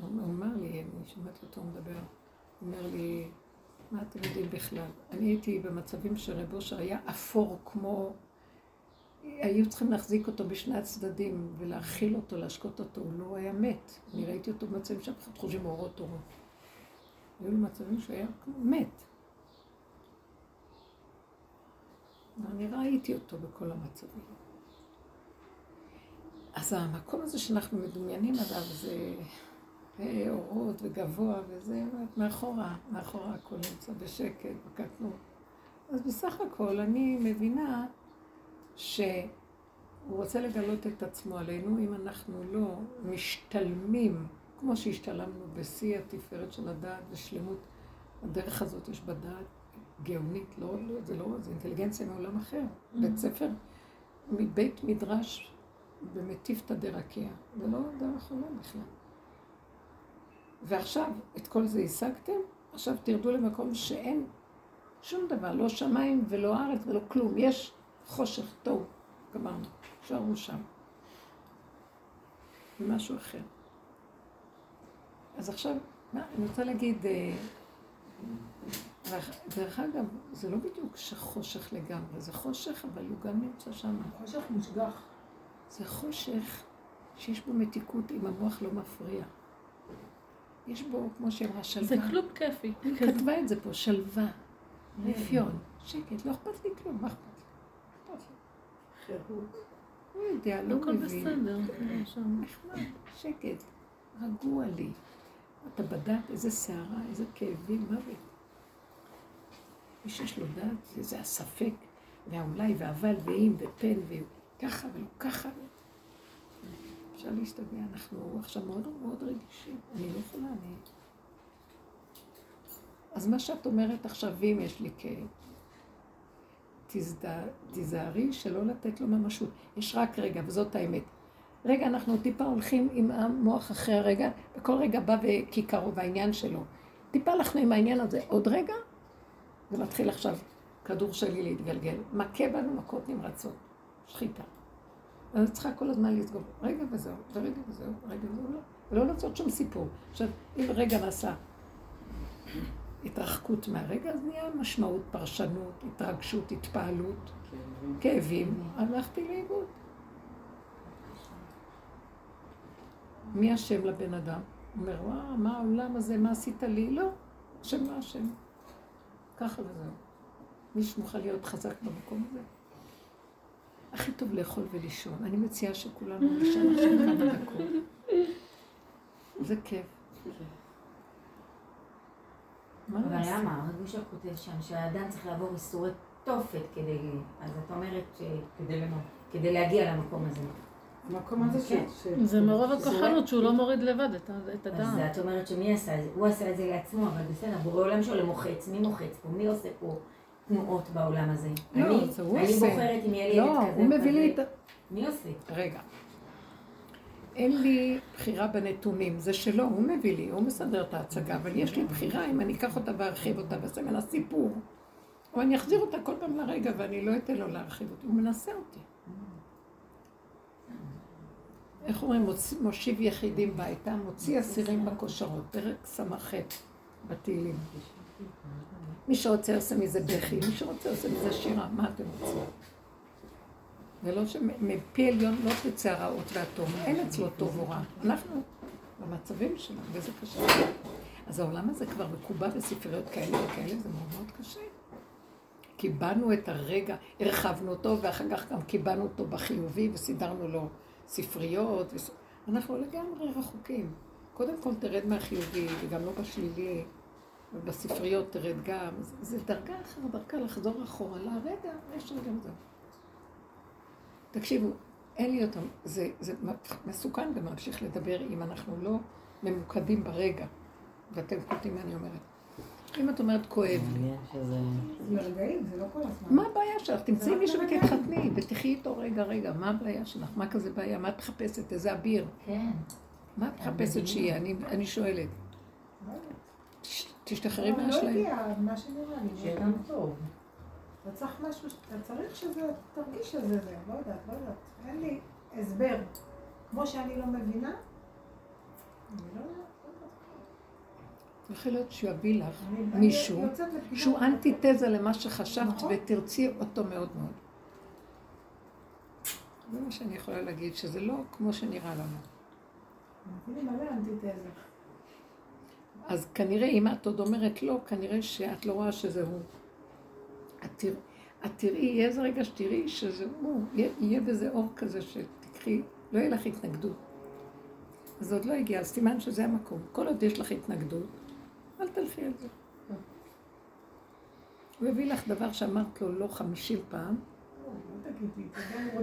Speaker 1: הוא אמר לי, אני שומעת אותו מדבר, הוא אומר לי, מה אתם יודעים בכלל? אני הייתי במצבים שרב אושר היה אפור כמו... היו צריכים להחזיק אותו בשני הצדדים ולהאכיל אותו, להשקות אותו, הוא לא היה מת. אני ראיתי אותו במצבים שאף אחד חושבים אורות אורות. היו לו מצבים שהוא היה מת. ואני ראיתי אותו בכל המצבים. אז המקום הזה שאנחנו מדומיינים עליו זה אה, אורות וגבוה וזה, מאחורה, מאחורה הכל נמצא בשקט, בקטנות. אז בסך הכל אני מבינה שהוא רוצה לגלות את עצמו עלינו אם אנחנו לא משתלמים, כמו שהשתלמנו בשיא התפארת של הדעת ושלמות. הדרך הזאת יש בה דעת גאונית, לא, לא, זה לא, זה אינטליגנציה מעולם אחר. בית ספר מבית מדרש במטיפתא דרקיע. זה לא דרך עולם בכלל. ועכשיו, את כל זה השגתם, עכשיו תרדו למקום שאין שום דבר, לא שמיים ולא ארץ ולא כלום. יש חושך, טוב, גמרנו, שערו שם. ומשהו אחר. אז עכשיו, מה, אני רוצה להגיד, אה, דרך אגב, זה לא בדיוק שחושך לגמרי, זה חושך, אבל הוא גם נמצא שם.
Speaker 3: חושך מושגח.
Speaker 1: זה חושך שיש בו מתיקות אם המוח לא מפריע. יש בו, כמו שהיא אמרה, שלווה.
Speaker 4: זה כלום כיפי.
Speaker 1: היא כתבה את זה פה, שלווה, רפיון, שקט, לא אכפת לי כלום, מה אכפת לי? אכפת לי.
Speaker 7: חירות.
Speaker 1: הוא יודע, לא
Speaker 4: הכל
Speaker 1: מבין.
Speaker 4: בסדר. שם.
Speaker 1: נחמד, שקט, רגוע לי. אתה בדק איזה סערה, איזה כאבים, מוות. מי שיש לו דעת, זה, הספק, והאולי, והאבל, ואם, ופן, וככה ולא ככה. אפשר להשתגע, אנחנו עכשיו מאוד מאוד רגישים. אני לא יכולה, אני... אז מה שאת אומרת עכשיו, ואם יש לי כאב, תזדה- תיזהרי שלא לתת לו ממשות. יש רק רגע, וזאת האמת. רגע, אנחנו טיפה הולכים עם המוח אחרי הרגע, וכל רגע בא וכיכרו והעניין שלו. טיפה הלכנו עם העניין הזה. עוד רגע, זה מתחיל עכשיו, כדור שלי להתגלגל. מכה בנו מכות נמרצות, שחיטה. אז את צריכה כל הזמן לסגור, רגע וזהו, ורגע וזהו, רגע וזהו, לא. ולא לעשות שום סיפור. עכשיו, אם רגע נעשה התרחקות מהרגע, אז נהיה משמעות, פרשנות, התרגשות, התפעלות, כאבים, הלכתי לאיבוד. מי אשם לבן אדם? אומר, וואו, מה העולם הזה, מה עשית לי? לא, השם לא אשם. ככה וזהו. מישהו מוכן להיות חזק במקום הזה? הכי טוב לאכול ולישון. אני מציעה שכולנו נשאר עכשיו כמה דקות. זה כיף. מה
Speaker 6: אבל? למה? הרב כותב שם שהאדם צריך לעבור איסורי תופת כדי... אז את אומרת ש...
Speaker 5: כדי
Speaker 6: להגיע למקום הזה.
Speaker 7: המקום הזה
Speaker 6: כן.
Speaker 7: ש...
Speaker 4: זה מרוב הכוחנות שהוא לא מוריד לבד את ה- את
Speaker 6: אז. את אומרת שמי עשה את זה? הוא עשה את זה לעצמו, אבל בסדר, בורא עולם שלו מוחץ, מי מוחץ פה? מי עושה פה תנועות בעולם הזה?
Speaker 1: לא,
Speaker 6: אני?
Speaker 1: הוא.
Speaker 6: בוחרת אם יהיה לי ילד
Speaker 1: לא,
Speaker 6: כזה
Speaker 1: הוא
Speaker 6: או
Speaker 1: מביא לי. את ה...
Speaker 6: מי עושה?
Speaker 1: רגע. אין לי בחירה בנתונים, זה שלו, הוא מביא לי, הוא מסדר את ההצגה, אבל יש לי בחירה אם אני אקח אותה וארחיב אותה ועושה ממנה סיפור, או אני אחזיר אותה כל פעם לרגע ואני לא אתן לו להרחיב אותי, הוא מנסה אותי. איך אומרים, מושיב יחידים ביתה, מוציא אסירים בכושרות, פרק ס"ח בתהילים. מי שרוצה עושה מזה בכי, מי שרוצה עושה מזה שירה, מה אתם רוצים? ולא שמפי עליון לא תצא הרעות והטוב, אין אצלו טוב או רע. אנחנו במצבים שלנו, וזה קשה. אז העולם הזה כבר מקובע בספריות כאלה וכאלה, זה מאוד מאוד קשה. קיבענו את הרגע, הרחבנו אותו, ואחר כך גם קיבענו אותו בחיובי וסידרנו לו ספריות. וס... אנחנו לגמרי רחוקים. קודם כל תרד מהחיובי, וגם לא בשלילי, ובספריות תרד גם. זה, זה דרגה אחרת, דרכה לחזור אחורה, לרגע, יש רגע זהו. תקשיבו, אין לי אותם, זה, זה מסוכן גם להמשיך לדבר אם אנחנו לא ממוקדים ברגע. ואתם קולטים מה אני אומרת. אם את אומרת כואב לי.
Speaker 3: זה לא כל הזמן.
Speaker 1: מה הבעיה שלך? תמצאי מישהו ותתחתני, ותחי איתו רגע, רגע, מה הבעיה שלך? מה כזה בעיה? מה את מחפשת? איזה אביר?
Speaker 6: כן.
Speaker 1: מה את מחפשת שיהיה? אני, שואלת. תש- תשתחררי
Speaker 3: לא
Speaker 1: מהאשליה.
Speaker 3: הגיע מה שנראה לי.
Speaker 5: שיהיה גם טוב.
Speaker 3: אתה צריך משהו, אתה צריך שזה, תרגיש שזה זה, לא יודעת, לא יודעת. אין לי הסבר. כמו שאני לא מבינה, אני לא יודעת.
Speaker 1: יכול להיות שהוא יביא לך מישהו שהוא אנטיתזה למה שחשבת
Speaker 3: נכון.
Speaker 1: ותרצי אותו מאוד מאוד. זה מה שאני יכולה להגיד, שזה לא כמו שנראה לנו. אז כנראה, אם את עוד אומרת לא, כנראה שאת לא רואה שזה הוא. את, תרא, את תראי, יהיה איזה רגע שתראי שזה הוא, יהיה, יהיה בזה אור כזה שתקחי, לא יהיה לך התנגדות. אז עוד לא הגיע, אז סימן שזה המקום. כל עוד יש לך התנגדות, אל תלכי על זה. הוא הביא לך דבר שאמרת לו לא חמישים פעם,
Speaker 3: לא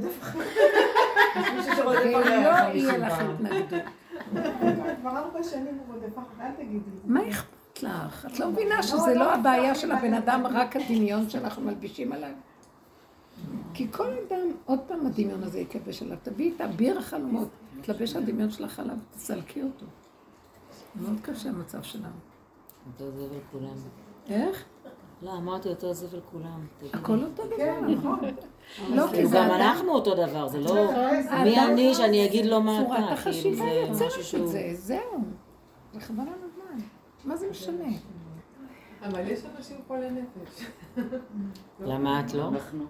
Speaker 1: ולא
Speaker 5: אחריה
Speaker 1: יהיה לך. התנגדות.
Speaker 3: כבר ארבע שנים הוא רודף אחרי, אל תגידי.
Speaker 1: מה אכפת לך? את לא מבינה שזה לא הבעיה של הבן אדם, רק הדמיון שאנחנו מלבישים עליו? כי כל אדם, עוד פעם הדמיון הזה ייכבש עליו. תביאי את אביר החלומות, תלבש הדמיון שלך עליו, תסלקי אותו. מאוד קשה המצב שלנו.
Speaker 2: אותו זבל כולם.
Speaker 1: איך?
Speaker 2: לא, אמרתי אותו זבל כולם.
Speaker 1: הכל אותו דבר.
Speaker 3: כן, נכון.
Speaker 1: לא, כי זה
Speaker 2: גם אנחנו אותו דבר, זה לא...
Speaker 3: נכון.
Speaker 2: מי
Speaker 1: האדם-
Speaker 2: אני שאני אגיד לו מה
Speaker 1: צורת
Speaker 2: אתה, כאילו
Speaker 1: החשיבה יוצרת את. זה, זהו. זה חבל על הזמן. מה זה משנה?
Speaker 5: אבל יש אנשים חולי נפש.
Speaker 2: למה את לא?
Speaker 1: נכון.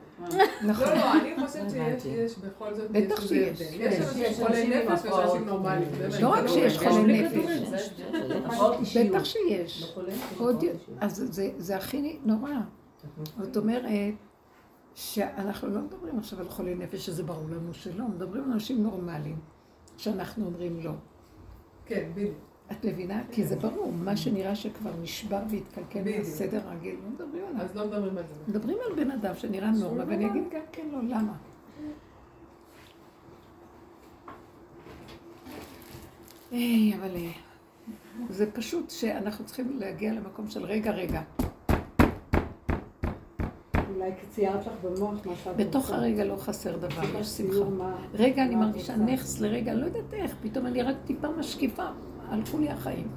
Speaker 5: לא, לא, אני חושבת שיש בכל זאת,
Speaker 1: בטח
Speaker 5: יש
Speaker 1: שיש.
Speaker 5: יש
Speaker 6: יש,
Speaker 5: אנשים חולי נפש ויש. אנשים נורמליים.
Speaker 1: לא רק
Speaker 5: זה
Speaker 1: שיש
Speaker 5: יש
Speaker 1: חולי נפש. בטח שיש. אז זה, זה הכי נורא. זאת אומרת, שאנחנו לא מדברים עכשיו על חולי נפש, שזה ברור לנו שלא, מדברים על אנשים נורמליים, שאנחנו אומרים לא.
Speaker 5: כן, בדיוק.
Speaker 1: את מבינה? כי זה ברור, מה שנראה שכבר נשבר והתקלקל
Speaker 5: בדיוק.
Speaker 1: בסדר רגיל, לא מדברים עליו.
Speaker 5: אז לא מדברים על זה.
Speaker 1: מדברים על בן אדם שנראה נורמה, ואני אגיד גם כן לא, למה? היי, אבל אה, זה פשוט שאנחנו צריכים להגיע למקום של רגע, רגע.
Speaker 7: אולי ציירת לך במוח מה שאת
Speaker 1: בתוך. הרגע לא חסר דבר, יש
Speaker 7: סיור
Speaker 1: שמחה. רגע, אני מרגישה. נכס לרגע, אני לא יודעת איך, פתאום אני רק טיפה משקיפה, הלכו לי החיים.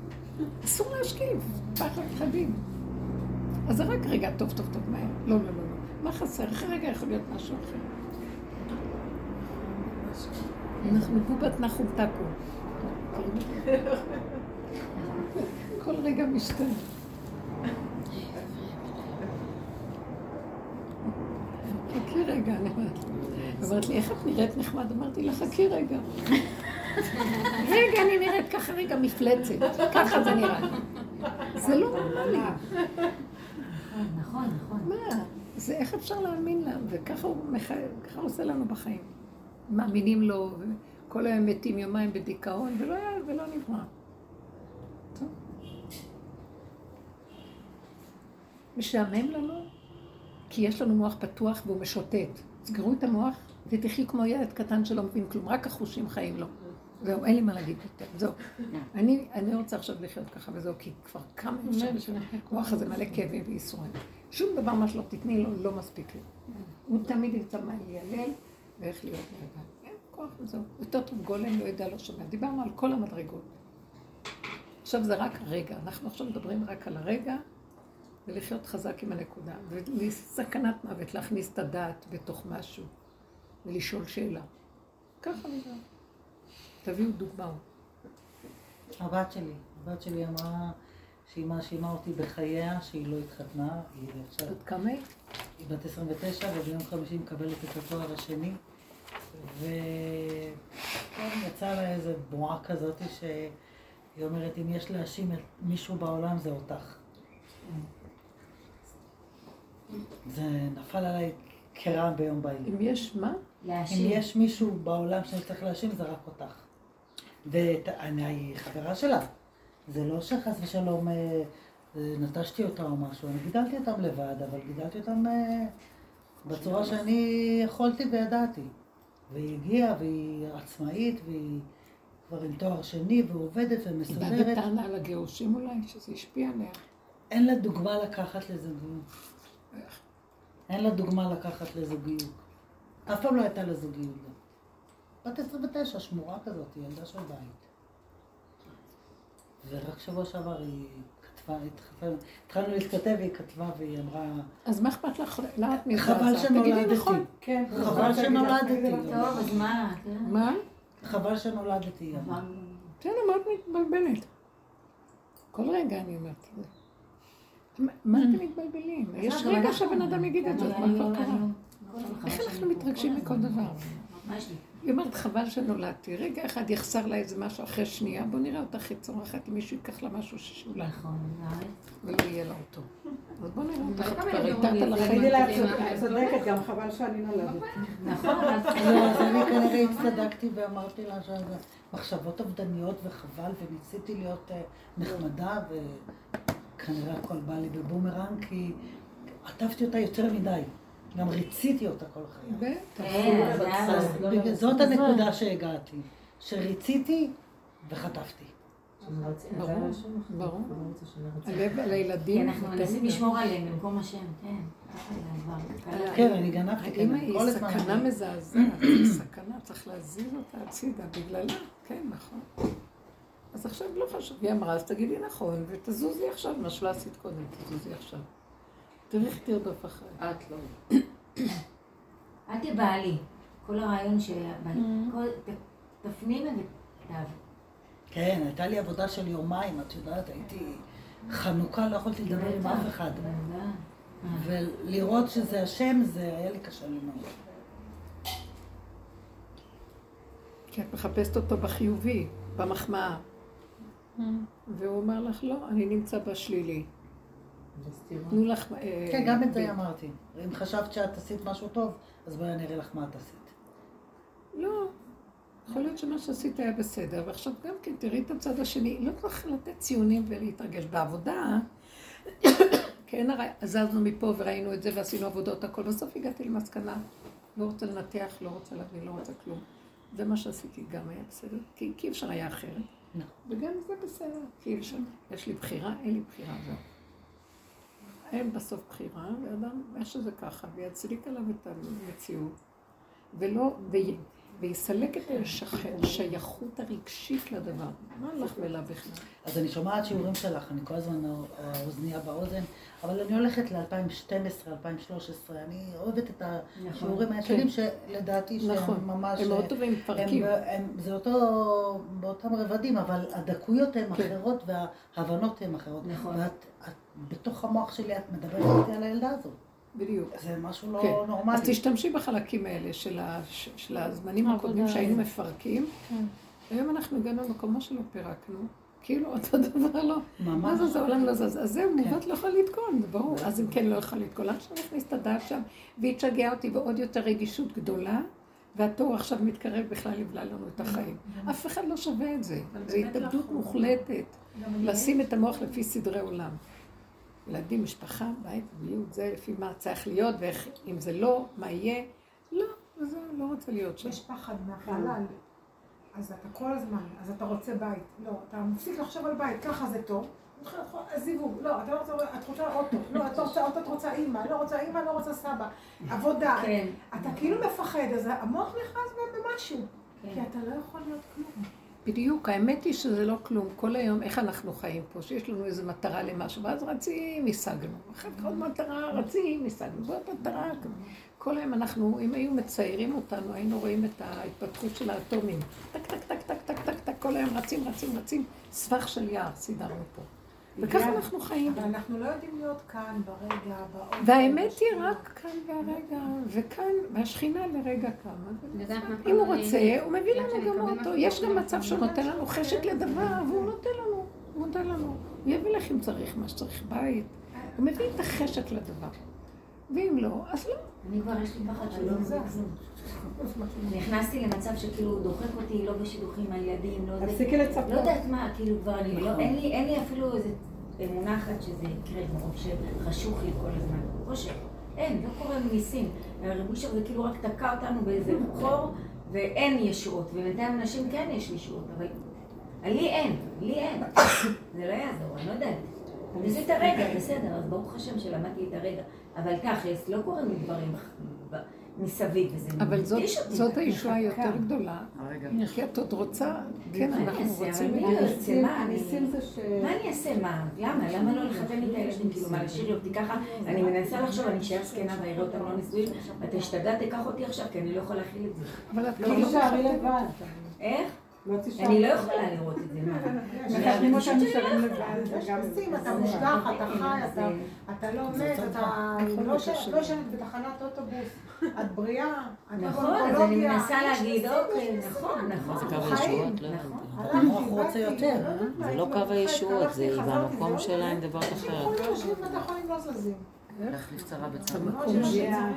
Speaker 1: אסור להשקיף, פחד חדים. אז זה רק רגע, טוב, טוב, טוב, מהר. לא, לא, לא, לא. מה חסר? אחרי רגע יכול להיות משהו אחר. אנחנו בובת נחום טקו. כל רגע משתנה. חכי רגע, אומרת לי, איך את נראית נחמד? אמרתי לה, חכי רגע. רגע, אני נראית ככה רגע מפלצת. ככה זה נראה. זה לא נורמלי.
Speaker 6: נכון, נכון.
Speaker 1: מה? זה איך אפשר להאמין לה? וככה הוא עושה לנו בחיים. מאמינים לו, וכל היום מתים יומיים בדיכאון, ולא, ולא נברא. משעמם לנו, כי יש לנו מוח פתוח והוא משוטט. סגרו את המוח ותחיו כמו ילד קטן שלא מבין כלום, רק החושים חיים לו. זהו, אין לי מה להגיד יותר, זהו. אני, אני רוצה עכשיו לחיות ככה וזהו, כי כבר כמה אפשר לשנות. המוח הזה מלא כאבים וייסורים. שום דבר מה שלא תתני לו לא מספיק לי. הוא תמיד ימצא מה ליילל ואיך להיות לבד. אין כוח וזהו. יותר טוב גולם לא יודע לא שומע. דיברנו על כל המדרגות. עכשיו זה רק רגע. אנחנו עכשיו מדברים רק על הרגע ולחיות חזק עם הנקודה. ולסכנת מוות, להכניס את הדעת בתוך משהו ולשאול שאלה. ככה נראה. תביאו דוגמאות.
Speaker 8: הבת שלי, הבת שלי אמרה שהיא מאשימה אותי בחייה, שהיא לא התחתנה, היא עכשיו,
Speaker 1: עוד כמה היא?
Speaker 8: היא בת 29 וביום חמישי מקבלת את התואר השני וכן, יצא לה איזה בועה כזאת שהיא אומרת, אם יש להאשים את מישהו בעולם זה אותך. זה נפל עליי כרעם ביום בהיר.
Speaker 1: אם יש מה?
Speaker 8: אם
Speaker 6: להאשים.
Speaker 8: יש מישהו בעולם שאני צריך להאשים, זה רק אותך. ואני חברה שלה. זה לא שחס ושלום אה, אה, נטשתי אותה או משהו, אני גידלתי אותם לבד, אבל גידלתי אותם אה, בצורה שאני יכולתי וידעתי. והיא הגיעה, והיא עצמאית, והיא כבר עם תואר שני, ועובדת
Speaker 1: היא באה
Speaker 8: ומסודרת.
Speaker 1: בטענה על הגירושים אולי, שזה השפיע עליה.
Speaker 8: אין לה דוגמה לקחת לזוגיות. אין לה דוגמה לקחת לזוגיות. אף פעם לא הייתה לה זוגיות. גם. בת 29, שמורה כזאת, היא ילדה של בית. ורק שבוע שעבר היא כתבה, התחלנו- להתכתב, והיא כתבה והיא אמרה,
Speaker 1: אז מה אכפת לך? למה את
Speaker 8: חבל שנולדתי.
Speaker 1: נכון.
Speaker 7: כן,
Speaker 8: חבל שנולדתי.
Speaker 6: טוב, אז מה?
Speaker 1: מה?
Speaker 8: חבל שנולדתי. היא.
Speaker 1: בסדר, מה את מתבלבלת? כל רגע אני אומרת את זה. מה- אתם מתבלבלים? יש רגע. שהבן אדם יגיד את זה, מה כבר
Speaker 6: אני-
Speaker 1: קרה? איך אנחנו מתרגשים מכל דבר?
Speaker 6: לי?
Speaker 1: היא אומרת, חבל שנולדתי. רגע אחד יחסר לה איזה משהו אחרי שנייה, בוא נראה אותה הכי צורחת, אם מישהו ייקח לה משהו ששולה,
Speaker 6: נכון.
Speaker 1: ולא יהיה לה אותו. אז בוא נראה אותך, כבר על
Speaker 7: תגידי
Speaker 1: החיים.
Speaker 7: לה, את צודקת, גם חבל שאני נולדתי.
Speaker 6: נכון, אז-
Speaker 8: לא, אז אני כנראה הצטדקתי ואמרתי לה שזה מחשבות אובדניות וחבל, וניסיתי להיות אה, נחמדה, וכנראה הכל בא לי בבומרנג, כי עטפתי אותה יותר מדי. גם ריציתי אותה כל חיי.
Speaker 1: בטח.
Speaker 6: כן, אז היה-
Speaker 8: אז בגלל- זאת הנקודה שהגעתי, שריציתי וחטפתי.
Speaker 1: ברור, ברור. הלב על הילדים.
Speaker 6: אנחנו מנסים. לשמור עליהם במקום השם, כן.
Speaker 8: כן, אני גנבתי, כן,
Speaker 1: האמא היא
Speaker 8: כל הזמן.
Speaker 1: סכנה מזעזעת, היא סכנה, צריך להזיז אותה הצידה בגללה, כן, נכון. אז עכשיו לא חשוב, היא אמרה, אז תגידי נכון, ותזוזי עכשיו, מה שלא עשית קודם, תזוזי עכשיו. תראי איך תרדוף אחרי.
Speaker 5: את לא.
Speaker 6: אל תבעלי. כל הרעיון ש... כל- ת- תפנימי ותעבוד.
Speaker 8: כן, הייתה לי עבודה של יומיים, את יודעת, הייתי חנוכה, לא יכולתי לדבר עם אף אחד. ולראות שזה השם, זה היה לי קשה לי מאוד.
Speaker 1: כי את מחפשת אותו בחיובי, במחמאה. והוא אומר לך, לא, אני נמצא בשלילי. תנו לך... אה,
Speaker 8: כן, גם את זה אמרתי. אם חשבת שאת עשית משהו טוב, אז בואי אני אראה לך מה את עשית.
Speaker 1: לא. יכול להיות שמה שעשית היה בסדר, ועכשיו גם כן תראי את הצד השני. לא צריך לתת ציונים ולהתרגש. בעבודה, כן, הרי זזנו מפה וראינו את זה ועשינו עבודות, הכל. בסוף הגעתי למסקנה, לא רוצה לנתח, לא רוצה להבין, לא רוצה כלום. זה מה שעשיתי, גם היה בסדר, כי, אי אפשר היה אחרת.
Speaker 8: נכון.
Speaker 1: וגם זה בסדר, כי אי אפשר. יש לי בחירה, אין לי בחירה, זהו. אין בסוף בחירה, ואדם, איך שזה ככה, ויצדיק עליו את המציאות. ולא, ו... ויסלק את השייכות הרגשית לדבר. מה לך ולה בכלל?
Speaker 8: אז אני שומעת שיעורים שלך, אני כל הזמן האוזנייה באוזן, אבל אני הולכת ל-2012, 2013, אני אוהבת את השיעורים הישנים שלדעתי שהם
Speaker 1: נכון,
Speaker 8: ממש...
Speaker 1: הם מאוד טובים.
Speaker 8: הם, זה אותו, באותם רבדים, אבל הדקויות הן
Speaker 1: כן.
Speaker 8: אחרות וההבנות הן אחרות.
Speaker 6: נכון.
Speaker 8: ואת, את, בתוך המוח שלי את מדברת איתי על הילדה הזאת.
Speaker 1: בדיוק.
Speaker 8: זה משהו לא
Speaker 1: כן.
Speaker 8: נורמלי.
Speaker 1: אז תשתמשי בחלקים האלה של, ה... ש- של הזמנים הקודמים שהיינו. מפרקים.
Speaker 4: כן.
Speaker 1: היום אנחנו הגענו למקום שלא פירקנו. כאילו אותו דבר לא. מה. זה, זה עולם לא זז. אז זהו,
Speaker 8: כן.
Speaker 1: מעוות לא יכול לתקון, זה ברור. אז אם כן, לא יכול לתקון. עד שאני אכניס את הדעת שם, והיא תשגע אותי בעוד יותר רגישות גדולה, והתור עכשיו מתקרב בכלל יבלע לנו את החיים. אף אחד לא שווה את זה. זו התאבדות מוחלטת. לשים את המוח לפי סדרי עולם. ילדים, משפחה, בית, בריאות, זה לפי מה צריך להיות, ואיך, אם זה לא, מה יהיה. לא, וזהו, לא רוצה להיות שם.
Speaker 3: יש פחד מהחלל. אז אתה כל הזמן, אז אתה רוצה בית. לא, אתה מפסיק לחשוב על בית, ככה זה טוב. זיווג, לא, אתה לא רוצה, את רוצה אוטו, לא, את לא רוצה אוטו, את רוצה אימא, לא רוצה אימא, לא רוצה סבא, עבודה.
Speaker 6: כן.
Speaker 3: אתה כאילו מפחד, אז המוח נכנס במשהו.
Speaker 6: כן.
Speaker 3: כי אתה לא יכול להיות כלום.
Speaker 1: בדיוק, האמת היא שזה לא כלום. כל היום, איך אנחנו חיים פה, שיש לנו איזו מטרה למשהו, ואז רצים, השגנו. אחר כך עוד מטרה, רצים, השגנו. זאת מטרה. כל היום אנחנו, אם היו מציירים אותנו, היינו רואים את ההתפתחות של האטומים. טק, טק, טק, טק, טק, טק, טק, כל היום רצים, רצים, רצים. סבך של יער סידרנו פה. וככה אנחנו חיים.
Speaker 3: אבל אנחנו לא יודעים להיות כאן, ברגע, באוטו.
Speaker 1: והאמת היא. רק כאן והרגע, וכאן, והשכינה לרגע קמה.
Speaker 9: יודעת מה,
Speaker 1: אם הוא רוצה, הוא מביא לנו גם אותו. יש גם מצב שהוא נותן לנו חשק לדבר, והוא נותן לנו, הוא נותן לנו. הוא יביא לך אם צריך מה שצריך, בית. הוא מביא את החשק לדבר. ואם לא, אז לא.
Speaker 6: אני כבר יש לי פחד שלא כלום. נכנסתי למצב שכאילו הוא דוחק אותי, לא בשידוכים, הילדים, לא זה.
Speaker 7: תפסיקי לצפות.
Speaker 6: לא יודעת מה, כאילו כבר אני לא, אין לי, אין לי אפילו איזה אמונה אחת שזה יקרה, מרוב שחשוך לי כל הזמן. חושך. אין, לא קורה ניסים. הרב אושר זה כאילו רק תקע אותנו באיזה חור, ואין ישועות. ובינתיים אנשים כן יש ישועות, אבל לי אין, לי אין. זה לא יעזור, אני לא יודעת. אני עושה את הרגע, בסדר, אז ברוך השם שלמדתי את הרגע. אבל תכלס, לא קורים לי דברים מסביב, וזה
Speaker 1: אבל זאת,
Speaker 6: מתיש אותי.
Speaker 1: זאת הישועה היותר גדולה. כי את עוד רוצה, כן,
Speaker 6: מה
Speaker 1: אנחנו? רוצים
Speaker 6: אבל
Speaker 1: את
Speaker 6: אני. אעשה? מה אני-
Speaker 7: הניסים זה ש...
Speaker 6: מה אני אעשה? מה? למה? למה לא לכוון את הילדים? כאילו, מה, להשאיר אותי ככה? אני מנסה לחשוב, אני אשאר זקנה ואראה אותם לא נשואים. אתה השתגעת, תיקח אותי עכשיו, כי אני לא יכולה להכיל את זה.
Speaker 1: אבל את
Speaker 7: לא
Speaker 1: כאילו...
Speaker 7: תישארי לבד.
Speaker 6: איך?
Speaker 7: לא.
Speaker 6: אני לא יכולה לראות את זה?
Speaker 7: מחכים אותם נשארים
Speaker 6: לא
Speaker 7: לבד.
Speaker 3: יש ניסים, אתה מושגח, אתה חי, אתה- אתה לא מת, אתה לא ש- לא יושבת בתחנת אוטובוס, את בריאה, את לא
Speaker 6: נכון, אז אני. מנסה להגיד, אוקיי. נכון, נכון.
Speaker 2: זה קו
Speaker 3: חיים.
Speaker 2: הישועות? לא
Speaker 6: נכון.
Speaker 8: רוצה יותר.
Speaker 3: לא
Speaker 2: זה לא קו
Speaker 3: בבית,
Speaker 2: הישועות, זה במקום
Speaker 3: זהו.
Speaker 2: שלה עם דבר אחר.
Speaker 3: כולם יושבים חולים לא זזים.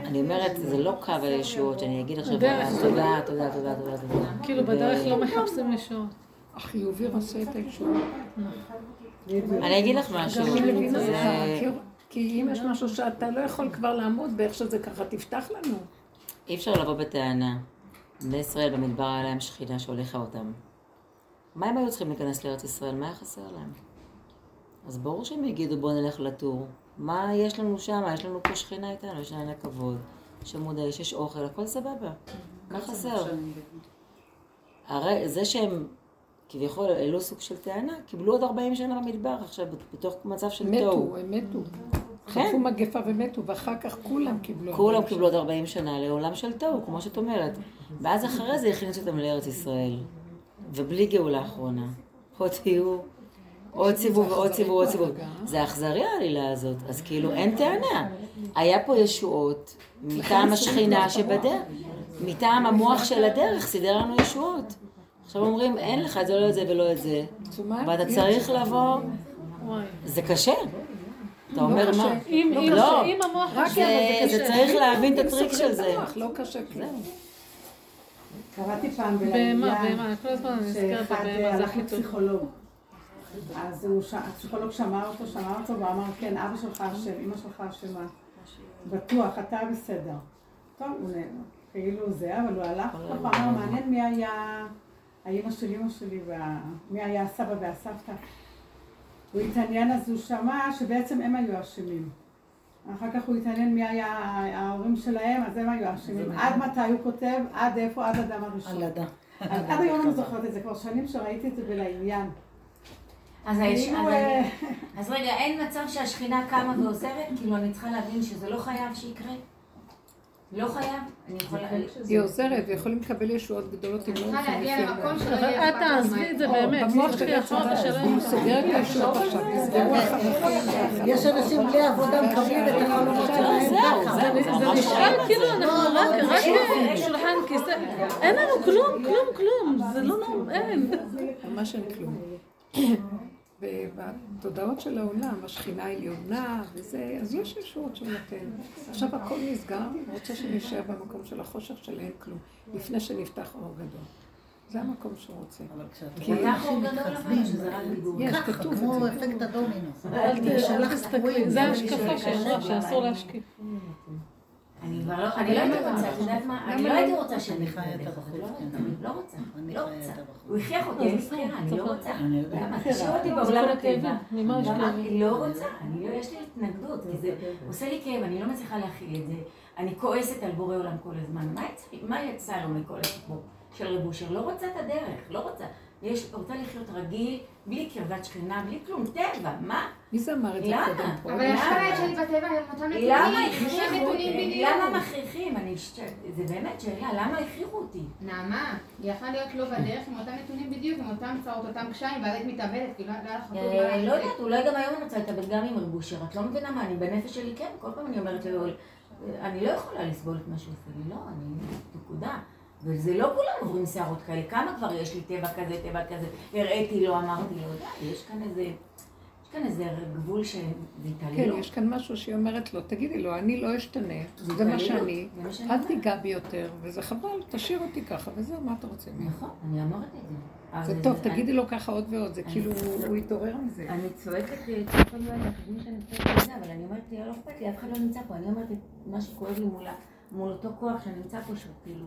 Speaker 2: אני אומרת, זה לא קו הישועות, שאני אגיד עכשיו. תודה, תודה, תודה, תודה, תודה.
Speaker 4: כאילו בדרך לא מחפשים ישועות.
Speaker 1: החיובי עושה את הישועה.
Speaker 2: אני אגיד לך משהו,
Speaker 1: אני כי אם יש משהו שאתה לא יכול כבר לעמוד באיך שזה ככה, תפתח לנו.
Speaker 2: אי אפשר לבוא בטענה. בני ישראל במדבר היה להם שכינה שהוליכה אותם. מה הם היו צריכים להיכנס לארץ ישראל? מה היה חסר להם? אז ברור שהם יגידו בואו נלך לטור. מה יש לנו שם? יש לנו פה שכינה איתנו, יש לנו כבוד, האש, יש אוכל, הכל סבבה. מה חסר? הרי זה שהם כביכול העלו סוג של טענה, קיבלו עוד 40 שנה במדבר עכשיו, בתוך מצב של
Speaker 1: מתו,
Speaker 2: תוהו.
Speaker 1: הם מתו.
Speaker 2: כן.
Speaker 1: חטפו מגפה ומתו, ואחר כך כולם קיבלו.
Speaker 2: כולם קיבלו עוד 40 שנה לעולם של תוהו, כמו שאת אומרת. ואז אחרי זה הכניסו אותם לארץ ישראל. ובלי גאולה אחרונה. עוד תהיו עוד סיבוב ועוד סיבוב ועוד סיבוב. זה אכזרי העלילה הזאת. אז כאילו אין טענה. היה פה ישועות מטעם השכינה שבדרך. מטעם המוח של הדרך סידר לנו ישועות. עכשיו אומרים, אין לך את זה, לא את זה ולא את זה. ואתה צריך לבוא. זה קשה. אתה אומר מה?
Speaker 4: אם
Speaker 2: לא.
Speaker 4: אם המוח
Speaker 1: רק
Speaker 4: חושב, אז
Speaker 2: זה. צריך להבין את הטריק של זה.
Speaker 1: לא קשה כלום.
Speaker 7: קראתי פעם
Speaker 4: בהמה,
Speaker 7: בלעייה
Speaker 4: בהמה, כל הזמן אני נזכרת
Speaker 7: שאחד
Speaker 4: זה
Speaker 7: הלך
Speaker 4: הכי טוב.
Speaker 7: אז הפסיכולוג שמע אותו, שמע אותו, ואמר, כן, אבא שלך אשם, אמא שלך אשמה. בטוח, אתה בסדר. טוב, הוא נ- כאילו זה, אבל הוא הלך, ככה אמר, מעניין מי היה האמא של אמא שלי, ומי היה הסבא והסבתא. הוא התעניין, אז הוא שמע שבעצם הם היו אשמים. אחר כך הוא התעניין מי היה ההורים שלהם, אז הם היו אשמים. עד מתי הוא כותב? עד איפה? עד אדם הראשון. עד היום אני זוכרת את זה, כבר שנים שראיתי את זה ולעניין.
Speaker 6: אז היש- אז
Speaker 7: אה,
Speaker 6: אני- אז רגע, אין מצב שהשכינה קמה ועוזרת? כאילו, אני צריכה להבין שזה לא חייב שיקרה? לא חייב? אני יכולה...
Speaker 1: היא עוזרת, ויכולים לקבל ישועות גדולות אם לא
Speaker 9: להגיע
Speaker 1: לפי
Speaker 9: למקום
Speaker 1: המוח.
Speaker 9: שלא
Speaker 4: אבל
Speaker 9: יהיה
Speaker 4: את תעזבי את זה באמת,
Speaker 1: במוח
Speaker 4: תלכי
Speaker 1: של
Speaker 4: אחורה
Speaker 1: הצבא,
Speaker 4: ושלם.
Speaker 1: הוא סוגר את הישועות עכשיו, תסגרו החלקים.
Speaker 8: יש אנשים בלי עבודה מקבלים את החלומות שלהם ככה.
Speaker 2: זה
Speaker 4: נשאר כאילו אנחנו רק רק שולחן כיסא, אין לנו כלום, כלום, כלום, זה לא נורא, אין.
Speaker 1: ממש אין כלום. ובתודעות של העולם, השכינה העליונה וזה, אז יש ישועות שהוא נותן. עכשיו הכל נסגר, הוא רוצה שנישאר במקום של החושך של אין כלום, לפני שנפתח אור גדול. זה המקום שהוא רוצה.
Speaker 8: אבל כשאת
Speaker 1: כי
Speaker 8: רואה
Speaker 6: פתח אור גדול שזה רק דיבור.
Speaker 1: יש, כתוב
Speaker 8: כמו. אפקט הדומינו.
Speaker 4: אל זה שאמרה שאסור להשקיף.
Speaker 6: אני כבר לא, אני לא הייתי רוצה, את יודעת מה? אני לא הייתי רוצה שאני
Speaker 8: אני חיה את
Speaker 6: אתקדם.
Speaker 8: הבחוץ,
Speaker 6: לא. רוצה, לא
Speaker 8: אני
Speaker 6: לא רוצה. הוא הכריח אותי, אין לי בחירה, אני לא רוצה.
Speaker 8: אני.
Speaker 6: למה? תשאיר אותי בעולם הטבע. למה? אני לא רוצה, אני לא, יש לי התנגדות, כי זה עושה לי כאב, אני לא מצליחה להכיל את זה. אני כועסת על בורא עולם כל הזמן. מה יצא, לו מכל הסיפור של רב אושר? לא רוצה את הדרך, לא רוצה. יש, רוצה לחיות רגיל, בלי קרבת שכינה, בלי כלום, טבע, מה?
Speaker 1: מי זה אמר את זה
Speaker 6: למה?
Speaker 1: קודם פה?
Speaker 9: אבל יש הבית שלי בטבע הם אותם נתונים.
Speaker 6: למה הכריחו אותי? למה מכריחים? אני, זה באמת שאלה, למה הכריחו אותי?
Speaker 9: נעמה, היא יכלה להיות לא בדרך עם אותם נתונים בדיוק, עם אותם צרות, אותם קשיים, ואז היית מתאבדת, כאילו לא היה לך מה
Speaker 6: אה, לא. יודעת, אולי גם היום אני רוצה להתאבד גם עם רבושר, את לא מבינה מה, אני בנפש שלי כן, כל פעם אני אומרת לו, אני לא יכולה לסבול את מה שהוא עושה לי, לא, אני נקודה. וזה לא כולם עוברים שערות כאלה, כמה כבר יש לי טבע כזה, טבע כזה, הראיתי לו, אמרתי לו, די, יש כאן איזה, יש כאן איזה גבול של זה
Speaker 1: כן,
Speaker 6: התעללות.
Speaker 1: יש כאן משהו שהיא אומרת לו, תגידי לו, אני לא אשתנה,
Speaker 6: זה
Speaker 1: מה
Speaker 6: התעללות,
Speaker 1: שאני, אל. תיגע בי יותר, וזה חבל, תשאיר אותי ככה, וזהו, מה אתה רוצה?
Speaker 6: נכון, אני אמרתי את זה.
Speaker 1: זה טוב, תגידי לו ככה עוד ועוד, זה כאילו, הוא יתעורר מזה.
Speaker 6: אני צועקת, צועקת לא חושבים שאני צועקת את זה, אבל אני אומרת, לא אכפת לי, אף אחד לא נמצא פה, אני אומרת מה שכואב לי מול אותו כוח שנמצא פה, שהוא כאילו,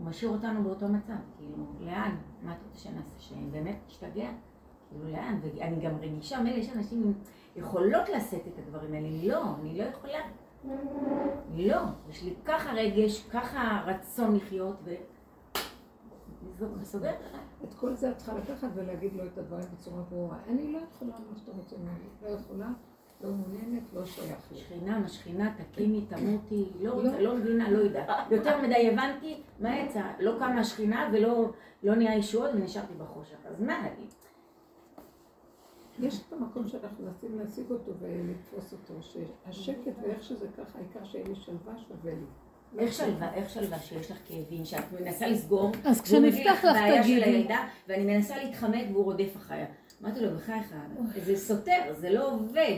Speaker 6: הוא משאיר אותנו באותו מצב, כאילו, לאן? מה אתה רוצה שנעשה? שבאמת נשתגע? כאילו, לאן? ואני גם רגישה, מילא יש אנשים יכולות לשאת את הדברים האלה, לא, אני לא יכולה. לא, יש לי ככה רגש, ככה רצון לחיות, ו... עליי.
Speaker 1: את כל זה את צריכה לקחת ולהגיד לו את הדברים בצורה ברורה. אני לא יכולה מה שאתה רוצה ממני, לא יכולה, לא מעוניינת, לא שייך לי.
Speaker 6: שכינה, משכינה, תקימי, תמותי, לא
Speaker 1: לא.
Speaker 6: לא מבינה, לא יודעת. יותר מדי הבנתי, מה יצא? לא קמה השכינה ולא לא נהיה ישועות ונשארתי בחושך. אז מה להגיד?
Speaker 1: יש את המקום שאנחנו מנסים להשיג אותו ולתפוס אותו, שהשקט ואיך שזה ככה, העיקר שיהיה לי שלווה שווה לי.
Speaker 6: איך שלווה, איך שלווה שיש לך כאבים, שאת מנסה לסגור,
Speaker 4: אז כשנפתח לך תגידי.
Speaker 6: ואני מנסה להתחמק והוא רודף אחריה. אמרתי לו, בחייך, זה סותר, זה לא עובד.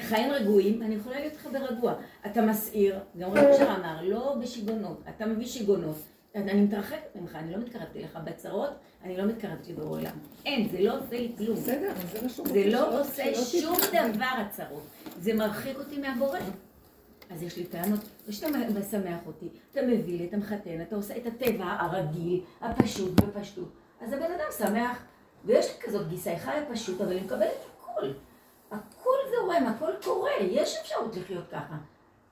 Speaker 6: חיים רגועים, אני יכולה להיות לך ברגוע. אתה מסעיר, גם רבי אושר אמר, לא בשיגעונות, אתה מביא שיגעונות. אני מתרחקת ממך, אני לא מתקרבת אליך בצרות, אני לא מתקרבת לבורא עולם. אין, זה לא עושה לי כלום.
Speaker 1: בסדר, זה
Speaker 6: זה לא עושה שום. דבר הצרות. זה מרחיק אותי מהבורא. אז יש לי טענות, ושאתה משמח אותי, אתה מביא לי, אתה מחתן, אתה עושה את הטבע הרגיל, הפשוט בפשטות. אז הבן אדם שמח, ויש לי כזאת גיסה, היא חיה פשוט, אבל היא מקבלת הכל. הכל זורם, הכל קורה, יש אפשרות לחיות ככה.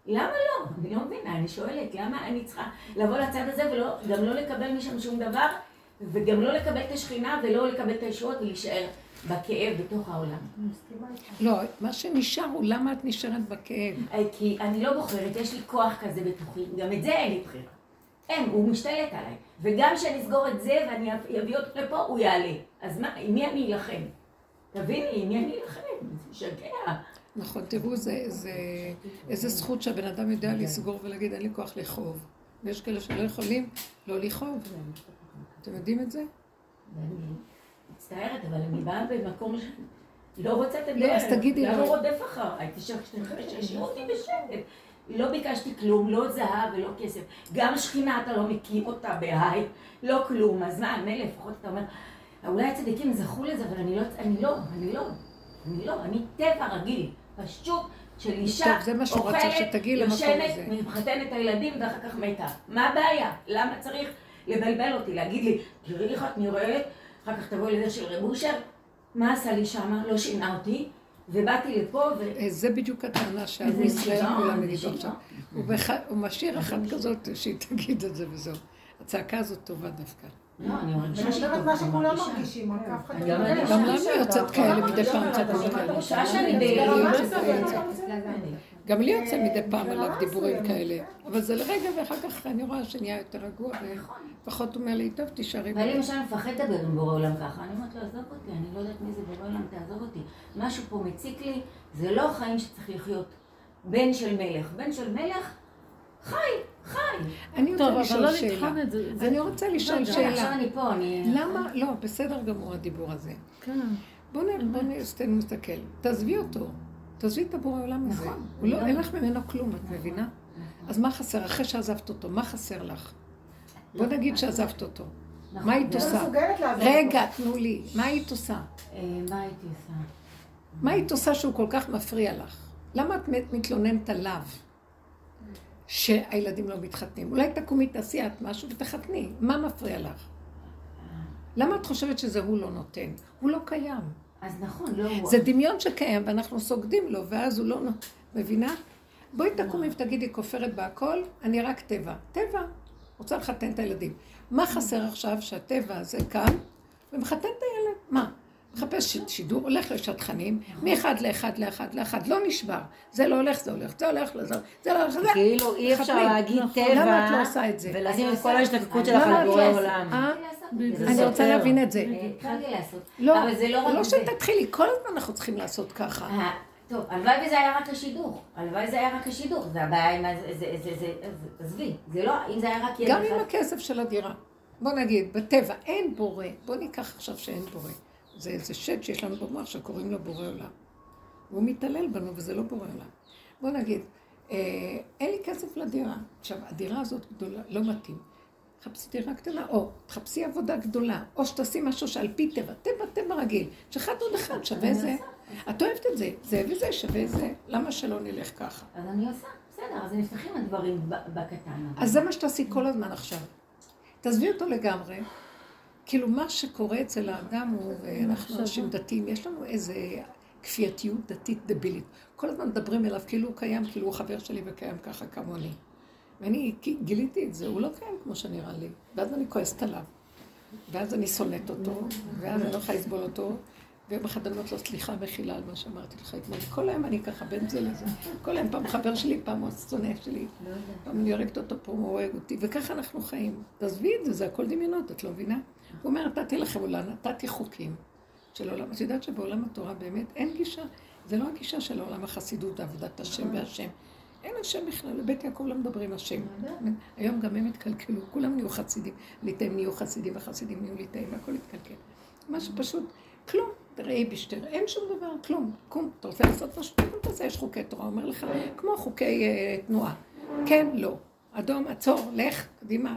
Speaker 6: למה לא? אני לא מבינה, אני שואלת, למה אני צריכה לבוא לצד הזה וגם לא לקבל משם שום דבר, וגם לא לקבל את השכינה ולא לקבל את הישועות ולהישאר בכאב בתוך העולם.
Speaker 1: לא, מה שנשאר הוא למה את נשארת בכאב.
Speaker 6: אה, כי אני לא בוחרת, יש לי כוח כזה בתוכי, גם את זה אין לי בחירה. אין, הוא משתלט עליי. וגם כשאני אסגור את זה ואני אביא אותו לפה, הוא יעלה. אז מה, עם מי אני אלחם? תביני, אני אלחם? זה משגע.
Speaker 1: נכון, תראו, זה, זה, איזה זכות שהבן אדם יודע לסגור ולהגיד, אין לי כוח לכאוב. ויש כאלה שלא יכולים לא לכאוב. אתם יודעים את זה?
Speaker 6: ואני מצטערת, אבל אני באה במקום ש... לא רוצה את
Speaker 1: לא, אז. תגידי
Speaker 6: למה. הוא רודף אחריי? תשאירו אותי בשקט. לא ביקשתי כלום, לא זהב ולא כסף. גם שכינה אתה לא מכיר אותה בהיי, לא כלום. אז מה, מילא לפחות אתה אומר, אולי הצדיקים זכו לזה, אבל אני לא, אני לא, אני לא, אני לא, אני טבע רגיל, פשוט של אישה
Speaker 1: טוב, זה מה שהוא רצה שתגיעי למקום
Speaker 6: יושנת,
Speaker 1: הזה.
Speaker 6: מחתנת את הילדים ואחר כך מתה. מה הבעיה? למה צריך לבלבל אותי, להגיד לי, תראי איך את נראית, אחר כך תבואי לזה של רב אושר, מה עשה לי שמה? לא שינה אותי, ובאתי לפה ו...
Speaker 1: אה, זה בדיוק הטענה שעם ישראל כולם יגידו. עכשיו. הוא משאיר אחת כזאת שהיא תגיד את זה וזהו. הצעקה הזאת טובה דווקא.
Speaker 6: לא, אני מרגישה טוב,
Speaker 3: שכולם. מרגישים, רק אף אחד לא
Speaker 6: גם
Speaker 1: לנו יוצאת כאלה מדי פעם צעקות כאלה.
Speaker 6: בשעה שאני
Speaker 3: כזאת,
Speaker 1: יוצא.
Speaker 3: זה-
Speaker 1: גם לי יוצא מדי פעם
Speaker 3: ברמה
Speaker 1: עליו דיבורים. כאלה. אבל זה לרגע, ואחר כך אני רואה שנהיה יותר רגוע, ופחות אומר לי, טוב, תישארי.
Speaker 6: ואני למשל מפחד לדבר עם בורא עולם ככה, אני אומרת לו, עזוב אותי, אני לא יודעת מי זה בורא עולם, תעזוב אותי. משהו פה מציק לי, זה לא חיים שצריך לחיות. בן של מלך. בן של מלך, חי, חי.
Speaker 1: אני רוצה
Speaker 4: טוב, אבל
Speaker 1: לשאול
Speaker 4: לא
Speaker 1: שאלה.
Speaker 4: נבחן את זה. זה-
Speaker 1: אני רוצה לשאול
Speaker 6: לא, עכשיו
Speaker 1: שאלה.
Speaker 6: אני פה, אני...
Speaker 1: למה, לא, בסדר גמור הדיבור הזה.
Speaker 4: כן.
Speaker 1: בוא נ- בוא נ- נסתכל. תעזבי אותו. תעזבי את הבורא העולם הזה.
Speaker 6: נכון.
Speaker 1: לא,
Speaker 6: לא.
Speaker 1: אין לך ממנו כלום, את מבינה? אז מה חסר? אחרי שעזבת אותו, מה חסר לך? בוא נגיד שעזבת אותו.
Speaker 6: נכון,
Speaker 1: מה היית
Speaker 3: לא
Speaker 1: עושה? רגע, תנו לי. מה היית עושה?
Speaker 6: אה, מה הייתי עושה?
Speaker 1: מה היית עושה שהוא כל כך מפריע לך? למה את מת- מתלוננת עליו שהילדים לא מתחתנים? אולי תקומי, תעשי את משהו ותחתני. מה מפריע לך? למה את חושבת שזה הוא לא נותן? הוא לא קיים.
Speaker 6: אז נכון, לא הוא.
Speaker 1: זה דמיון שקיים ואנחנו סוגדים לו, ואז הוא לא... נ- מבינה? בואי תקומי ותגידי, כופרת בהכל, אני רק טבע. טבע. רוצה לחתן את הילדים. מה חסר עכשיו שהטבע הזה כאן ומחתן את הילד? מה? מחפש שידור, הולך לשטחנים, מאחד לאחד לאחד לאחד, לא נשבר. זה לא הולך, זה הולך, זה הולך, זה זה לא הולך, זה...
Speaker 2: כאילו אי אפשר. להגיד
Speaker 1: נכון.
Speaker 2: טבע,
Speaker 1: למה את לא עושה את זה?
Speaker 2: ולשים את כל ההשתקקות שלך
Speaker 1: למה
Speaker 2: על בורא
Speaker 1: לא
Speaker 2: עולם.
Speaker 1: אה? אני
Speaker 2: זה
Speaker 1: רוצה. להבין את זה.
Speaker 6: לעשות.
Speaker 1: לא,
Speaker 6: לא
Speaker 1: לא
Speaker 6: זה.
Speaker 1: שתתחילי, כל הזמן אנחנו צריכים לעשות ככה.
Speaker 6: אה, טוב, הלוואי וזה היה רק השידוך. הלוואי וזה היה רק השידוך. זה הבעיה עם. זה, זה, זה, זה, אז עזבי. זה לא, אם זה היה רק ילד
Speaker 1: גם עם. הכסף של הדירה. בוא נגיד, בטבע אין בורא. בוא ניקח עכשיו שאין בורא. זה איזה שד שיש לנו במוח שקוראים לו בורא עולם. והוא מתעלל בנו וזה לא בורא עולם. בוא נגיד, אה, אין לי כסף לדירה. עכשיו, הדירה הזאת גדולה, לא מתאים. תחפשי דירה קטנה, או תחפשי עבודה גדולה, או שתעשי משהו שעל פי טבע, טבע, טבע רגיל, שאחד עוד אחד שווה זה. את אוהבת את זה, זה וזה שווה זה, למה שלא נלך ככה?
Speaker 6: אז אני עושה, בסדר, אז נפתחים הדברים בקטן.
Speaker 1: אז זה מה שתעשי כל הזמן עכשיו. תעזבי אותו לגמרי. כאילו, מה שקורה אצל האדם הוא, ואנחנו אנשים דתיים, יש לנו איזה כפייתיות דתית דבילית. כל הזמן מדברים אליו כאילו הוא קיים, כאילו הוא חבר שלי וקיים ככה כמוני. ואני גיליתי את זה, הוא לא קיים כמו שנראה לי. ואז אני כועסת עליו. ואז אני שונאת אותו, ואז אני לא יכולה לסבול אותו. ויום אחד אני אומרת לו, סליחה, מחילה על מה שאמרתי לך אתמול. כל היום אני ככה בין זה לזה. כל היום פעם חבר שלי, פעם הוא שונא שלי. פעם אני הורגת אותו פה, הוא הורג אותי. וככה אנחנו חיים. תעזבי את זה, זה הכל דמיונות, את לא מבינה? הוא אומר, נתתי לכם עולם, נתתי חוקים של עולם. את יודעת שבעולם התורה באמת אין גישה, זה לא הגישה של עולם החסידות, עבודת השם והשם. אין השם בכלל, בבית יעקב לא מדברים השם. היום גם הם התקלקלו, כולם נהיו חסידים. ליטאים נהיו חסידים וחסידים נהיו ליטאים, והכל התקלקל. מה שפשוט, כלום. תראי בשטר, אין שום דבר, כלום. קום, אתה רוצה לעשות משהו, קום תעשה, יש חוקי תורה, אומר לך, כמו חוקי אה, תנועה. כן, לא. אדום, עצור, לך, קדימה.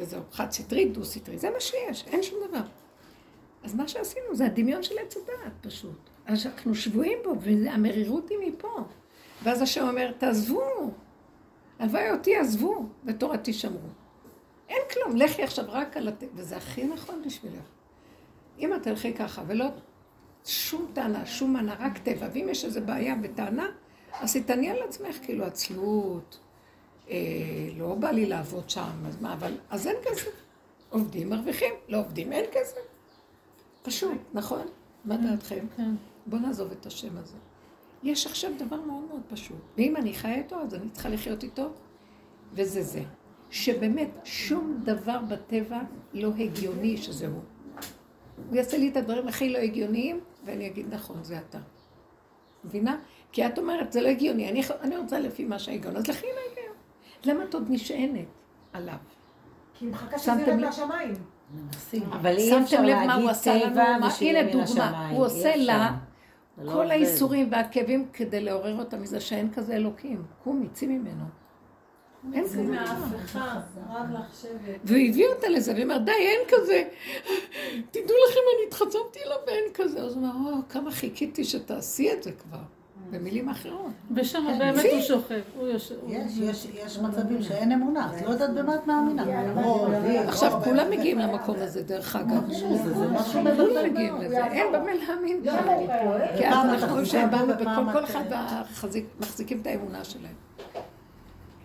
Speaker 1: וזהו, חד סטרי, דו סטרי, זה מה שיש, אין שום דבר. אז מה שעשינו זה הדמיון של עץ הדעת פשוט. אז אנחנו שבויים בו, והמרירות היא מפה. ואז השם אומר, תעזבו, הלוואי אותי עזבו, ותורתי שמרו. אין כלום, לכי עכשיו רק על הת... וזה הכי נכון בשבילך. אם את תלכי ככה, ולא שום טענה, שום מנה, רק טבע, ואם יש איזו בעיה בטענה, אז תתעני על עצמך, כאילו עצלות, לא בא לי לעבוד שם, אז מה, אבל, אז אין כסף. עובדים, מרוויחים, לא עובדים, אין כסף. פשוט, נכון? מה דעתכם?
Speaker 4: כן.
Speaker 1: בואו נעזוב את השם הזה. יש עכשיו דבר מאוד מאוד פשוט, ואם אני חיה איתו, אז אני צריכה לחיות איתו, וזה זה. שבאמת שום דבר בטבע לא הגיוני שזה הוא. הוא יעשה לי את הדברים הכי לא הגיוניים, ואני אגיד, נכון, זה אתה. מבינה? כי את אומרת, זה לא הגיוני, אני, אני רוצה לפי מה שההיגיון, אז לכי עם ההיגיון. למה את עוד נשענת עליו?
Speaker 3: כי היא מחכה שזה ירד? מהשמיים.
Speaker 2: אבל אי אפשר להגיד
Speaker 1: עשה לנו?
Speaker 2: טבע
Speaker 1: מה-
Speaker 2: ושיהיה
Speaker 1: הנה
Speaker 2: מן
Speaker 1: דוגמה,
Speaker 2: השמיים.
Speaker 1: הוא עושה. לה,
Speaker 2: לא
Speaker 1: כל. האיסורים והכאבים כדי לעורר אותם מזה שאין כזה אלוקים. קומי, צאי ממנו. אין כזה. והוא הביא אותה לזה, והיא אמרת, די, אין כזה. תדעו לכם, אני התחצבתי אליו ואין כזה. אז הוא אמר, או, כמה חיכיתי שתעשי את זה כבר. במילים אחרות.
Speaker 4: ושם באמת הוא שוכב. הוא יושב. הוא-
Speaker 8: יש, יש, יש מצבים שאין אמונה, את לא יודעת במה את מאמינה. וי,
Speaker 1: עכשיו, כולם מגיעים למקום הזה, דרך אגב.
Speaker 8: זה זה משהו
Speaker 1: כולם. מגיעים לזה, אין במה להאמין.
Speaker 3: לא,
Speaker 1: כי אז אנחנו
Speaker 8: חוזר
Speaker 1: שהם באנו כל
Speaker 8: אתה-
Speaker 1: אחד מחזיקים את האמונה שלהם.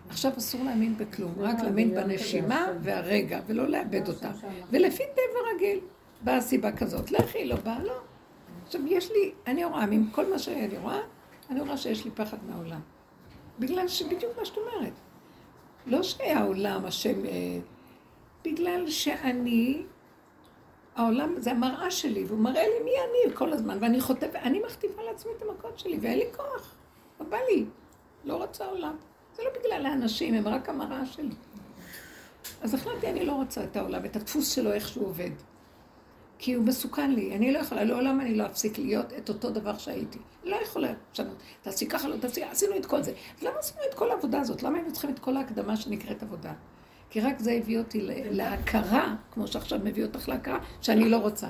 Speaker 1: עכשיו אסור להאמין בכלום, רק להאמין בנשימה והרגע, ולא לאבד אותה. ולפי טבע רגיל, באה סיבה כזאת, לכי, לא באה, לא. עכשיו יש לי, אני רואה, מכל מה שאני רואה, אני רואה שיש לי פחד מהעולם. בגלל שבדיוק מה שאת אומרת. לא שהעולם השם, אה, בגלל שאני, העולם זה המראה שלי, והוא מראה לי מי אני כל הזמן, ואני חוטבת, אני מכתיבה לעצמי את המכות שלי, ואין לי כוח, לא בא לי, לא רוצה עולם. זה לא בגלל האנשים, הם רק המראה שלי. אז החלטתי, אני לא רוצה את העולם, את הדפוס שלו, איך שהוא עובד. כי הוא מסוכן לי, אני לא יכולה, לעולם אני לא אפסיק להיות את אותו דבר שהייתי. לא יכולה לשנות. תעשי ככה, לא תעשי, עשינו את כל זה. אז למה עשינו את כל העבודה הזאת? למה היינו צריכים את כל ההקדמה שנקראת עבודה? כי רק זה הביא אותי להכרה, כמו שעכשיו מביא אותך להכרה, שאני לא רוצה.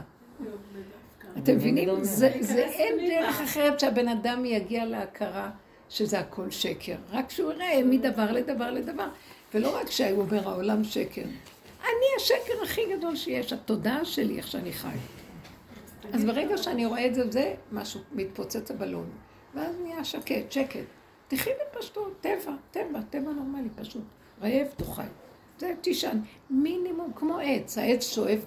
Speaker 1: אתם מבינים? זה, זה אין דרך אחרת שהבן אדם יגיע להכרה שזה הכל שקר. רק שהוא יראה מדבר לדבר לדבר. ולא רק שהוא אומר העולם שקר. אני השקר הכי גדול שיש, התודעה שלי, איך שאני חי. אז ברגע שאני רואה את זה, זה משהו, מתפוצץ הבלון. ואז נהיה שקט, שקט. תחי בפשטות, טבע, טבע, טבע נורמלי, פשוט. רעב, תאכל. זה תישן. מינימום, כמו עץ. העץ שואף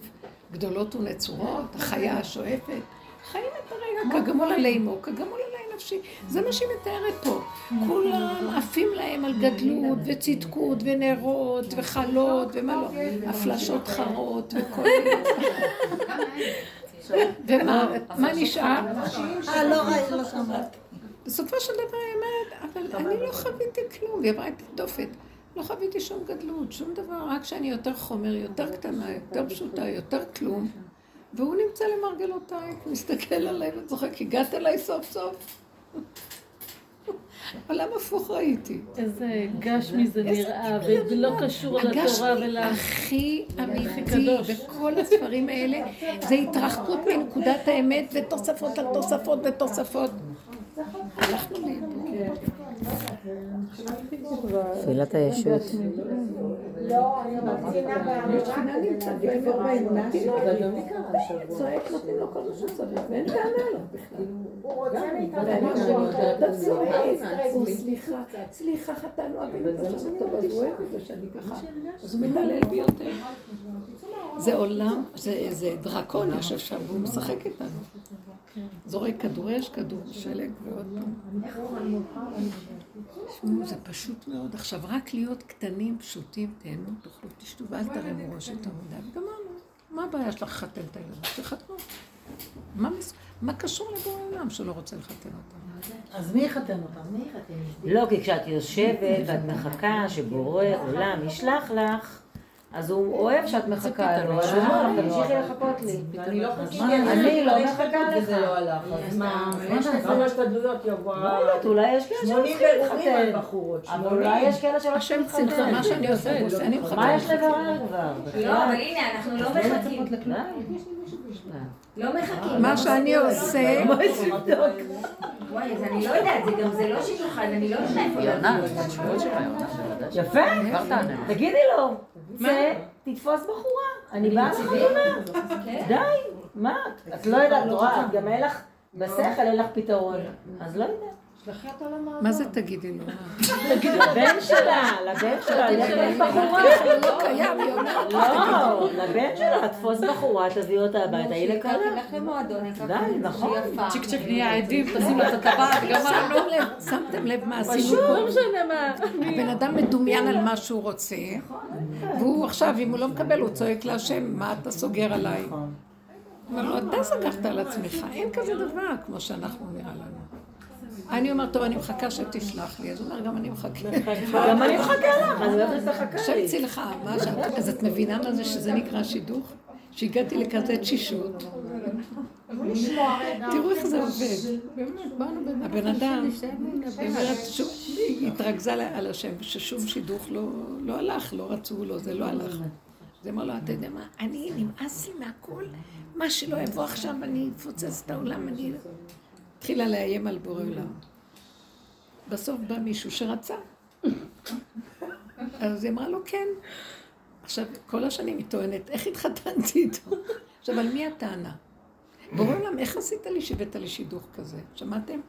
Speaker 1: גדולות ונצורות, החיה השואפת. חיים את הרגע כגמול עלי אמו, כגמול נפשי. זה מה שהיא מתארת פה. כולם עפים להם על גדלות וצדקות ונרות וחלות ומה לא. הפלשות חרות וכל ומה מה נשאר?
Speaker 8: אה, לא ראיתי, לא שמעתי.
Speaker 1: בסופו של דבר היא אומרת, אבל אני לא חוויתי כלום, היא עברה את התופת. לא חוויתי שום גדלות, שום דבר, רק שאני יותר חומר, יותר קטנה, יותר פשוטה, יותר כלום. והוא נמצא למרגלותיי, מסתכל עליי וצוחק, הגעת אליי סוף סוף. עולם הפוך ראיתי.
Speaker 4: איזה גשמי זה נראה,
Speaker 1: דמיון.
Speaker 4: ולא קשור לתורה
Speaker 1: הגשמי
Speaker 4: ול...
Speaker 1: הכי אמיתי. בכל הספרים האלה זה התרחקות מנקודת האמת ותוספות על תוספות ותוספות. הלכנו לאיבוד.
Speaker 2: תפילת הישות.
Speaker 3: לא, אני ממתינה באמונה.
Speaker 1: השכינה נמצאת באזור באמונה, צועק נותנים לו כל מה שצריך, ואין טענה לו בכלל.
Speaker 3: הוא רוצה.
Speaker 1: אומרת, אתה צועק, הוא סליחה, סליחה חטאנו אבינו, זה לא טוב, אז הוא אוהב את זה שאני ככה, אז הוא מתעלל בי יותר. זה עולם, זה- זה דרקון יושב שם, והוא משחק איתנו. זורק כדור אש, כדור שלג ועוד פעם. זה פשוט מאוד. עכשיו, רק להיות קטנים, פשוטים, תהנו, תאכלו, תשתו, ואל תרימו ראש יותר מדי, וגמרנו. מה הבעיה שלך לחתן את הילדים? תחתנו. מה קשור לבורא עולם שלא רוצה לחתן אותם?
Speaker 8: אז מי יחתן אותם?
Speaker 2: לא, כי כשאת יושבת ואת מחכה שבורא עולם ישלח לך, אז הוא אוהב שאת מחכה לו, אז הוא אומר לך, תמשיכי לחכות לי.
Speaker 5: אני לא.
Speaker 8: מה,
Speaker 2: אני לא מחכה לך.
Speaker 5: וזה לא הלך. מה?
Speaker 2: מה תעשה?
Speaker 5: כמה השתדלויות יבוא?
Speaker 2: לא יודעת, אולי יש כאלה שלא
Speaker 5: 80
Speaker 2: צריכים להתחתן. אבל אולי יש כאלה שלא
Speaker 1: השם
Speaker 2: צריכים
Speaker 1: צלחה, מה
Speaker 2: להתחתן.
Speaker 1: שאני עושה, אני מחכה.
Speaker 2: מה יש לברר כבר?
Speaker 6: לא, אבל הנה, אנחנו לא מחכים. לא מחכים.
Speaker 1: מה שאני עושה,
Speaker 6: וואי, אז אני לא יודעת, זה גם, זה לא אז אני לא יודעת איפה.
Speaker 2: יפה, תגידי לו, צא, תתפוס בחורה, אני באה לחתונה. די, מה? את לא יודעת, את גם אין לך, בשכל אין לך פתרון. אז לא יודעת.
Speaker 1: מה זה תגידי לו?
Speaker 2: לבן שלה, לבן שלה, לך בחורה.
Speaker 1: לא קיים, היא אומרת.
Speaker 2: לא, לבן שלה, תפוס בחורה, תביא אותה הביתה, היא לקלה.
Speaker 6: תלך למועדון,
Speaker 2: די, נכון.
Speaker 4: צ'יק צ'ק נהיה עדים, תשים לה את הטבעת, גמרנו.
Speaker 1: שמתם לב, מה עשינו
Speaker 4: לא
Speaker 1: פה?
Speaker 4: משנה מה.
Speaker 1: הבן אדם מדומיין על מה שהוא רוצה, והוא עכשיו, אם הוא לא מקבל, הוא צועק להשם, מה אתה סוגר עליי? הוא אומר לו, אתה סגרת על עצמך, אין כזה דבר כמו שאנחנו נראה לנו. אני אומר, טוב, אני מחכה שתשלח לי, אז הוא אומר, גם אני מחכה.
Speaker 2: גם אני מחכה לך, אז איך את מחכה לי?
Speaker 1: צילך, מה שאת... אז את מבינה מה זה שזה נקרא שידוך? שהגעתי לכזה תשישות. תראו איך זה עובד. הבן אדם, התרכזה על השם, ששום שידוך לא לא הלך, לא רצו לו, זה לא הלך. זה אמר לו, אתה יודע מה, אני נמאס לי מהכל, מה שלא יבוא עכשיו, אני אפוצץ את העולם, אני... התחילה לאיים על בורא עולם. בסוף בא מישהו שרצה. אז היא אמרה לו, כן. עכשיו, כל השנים היא טוענת, איך התחתנתי איתו? עכשיו, על מי הטענה? בורא עולם, איך עשית לי שהבאת לי שידוך כזה? שמעתם?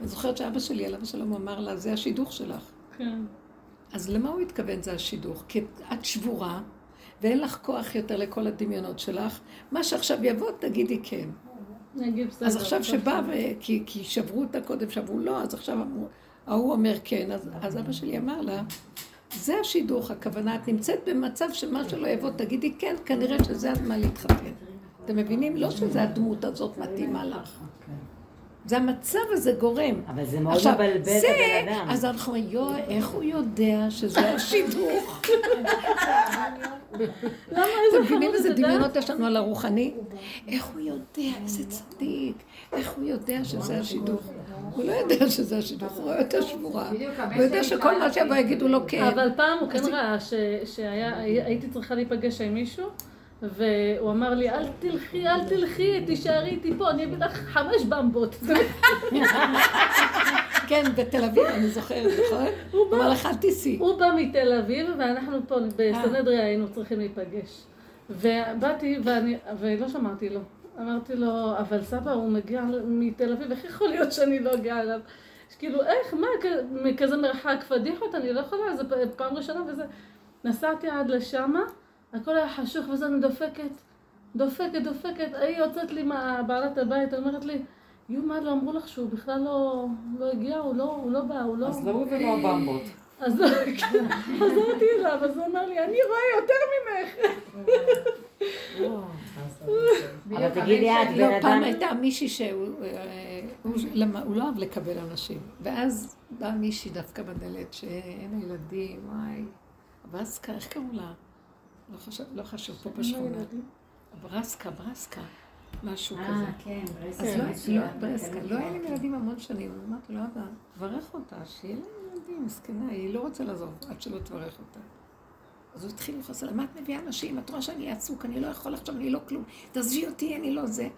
Speaker 1: אני זוכרת שאבא שלי, עליו השלום, אמר לה, זה השידוך שלך.
Speaker 4: כן.
Speaker 1: אז למה הוא התכוון זה השידוך? כי את שבורה, ואין לך כוח יותר לכל הדמיונות שלך. מה שעכשיו יבוא, תגידי כן. אז עכשיו שבא. כי, כי שברו אותה קודם, שברו לא, אז עכשיו ההוא אומר כן. אז, אז אבא שלי אמר לה, זה השידוך, הכוונה, את נמצאת במצב שמה שלא יבוא, תגידי כן, כנראה שזה הזמן להתחתן. אתם מבינים? לא שזה הדמות הזאת מתאימה לך. זה המצב הזה גורם.
Speaker 2: אבל זה מאוד
Speaker 1: עכשיו,
Speaker 2: מבלבל את
Speaker 1: זה,
Speaker 2: הבן אדם.
Speaker 1: אז אנחנו אומרים, יואו, איך הוא יודע שזה השידוך?
Speaker 4: למה
Speaker 1: אתם
Speaker 4: איזה
Speaker 1: מבינים
Speaker 4: חמוד
Speaker 1: איזה
Speaker 4: אתה יודע?
Speaker 1: דמיונות יש לנו על הרוחני? איך הוא יודע, איזה צדיק, איך הוא יודע שזה השידוך? הוא לא יודע שזה השידוך, הוא רואה אותה שבורה.
Speaker 9: בדיוק, הבן
Speaker 1: הוא יודע שכל מה שיבוא יגידו לו כן.
Speaker 4: אבל פעם הוא כן ראה ש- שהייתי צריכה להיפגש עם מישהו, והוא אמר לי, אל תלכי, אל תלכי, תישארי איתי פה, אני אביא לך חמש במבות.
Speaker 1: כן, בתל אביב, אני זוכרת, נכון? הוא אמר לך, אל תיסעי.
Speaker 4: הוא בא מתל אביב, ואנחנו פה בסנהדריה היינו צריכים להיפגש. ובאתי, ואני, ולא שמעתי לו. אמרתי לו, אבל סבא, הוא מגיע מתל אביב, איך יכול להיות שאני לא אגיע אליו? כאילו, איך, מה, מכזה מרחק פדיחות, אני לא יכולה, זה פעם ראשונה וזה. נסעתי עד לשמה, הכל היה חשוך וזה, אני דופקת, דופקת, דופקת. היא יוצאת לי מהבעלת הבית, אומרת לי, יו, מה, לא אמרו לך שהוא בכלל לא, לא הגיע, הוא לא, הוא לא בא, הוא לא...
Speaker 5: אז לא הוא ולא הבמבות.
Speaker 4: אז חזרתי אליו, אז הוא אמר לי, אני רואה יותר ממך.
Speaker 2: אבל תגידי את,
Speaker 1: לא,
Speaker 2: בן
Speaker 1: פעם
Speaker 2: אדם...
Speaker 1: הייתה מישהי שהוא אה, לא אוהב לקבל אנשים. ואז באה מישהי דווקא בדלת שאין ילדים, וואי. ברסקה, איך קראו לה? לא חשוב, לא חשוב, פה בשכונה. ברסקה, ברסקה, משהו כזה.
Speaker 6: אה, כן,
Speaker 1: אז
Speaker 6: ברסקה.
Speaker 1: לא, לא, ברסקה,
Speaker 6: כן,
Speaker 1: לא היה לי ילדים המון שנים. אמרתי לו, אבא, תברך אותה, שיהיה לה ילדים, מסכנה, היא לא רוצה לעזוב עד שלא תברך אותה. אז הוא התחיל לכעוס עליי, מה את מביאה אנשים? את רואה שאני עסוק, אני לא יכול עכשיו, אני לא כלום. תעזבי אותי, אני לא זה.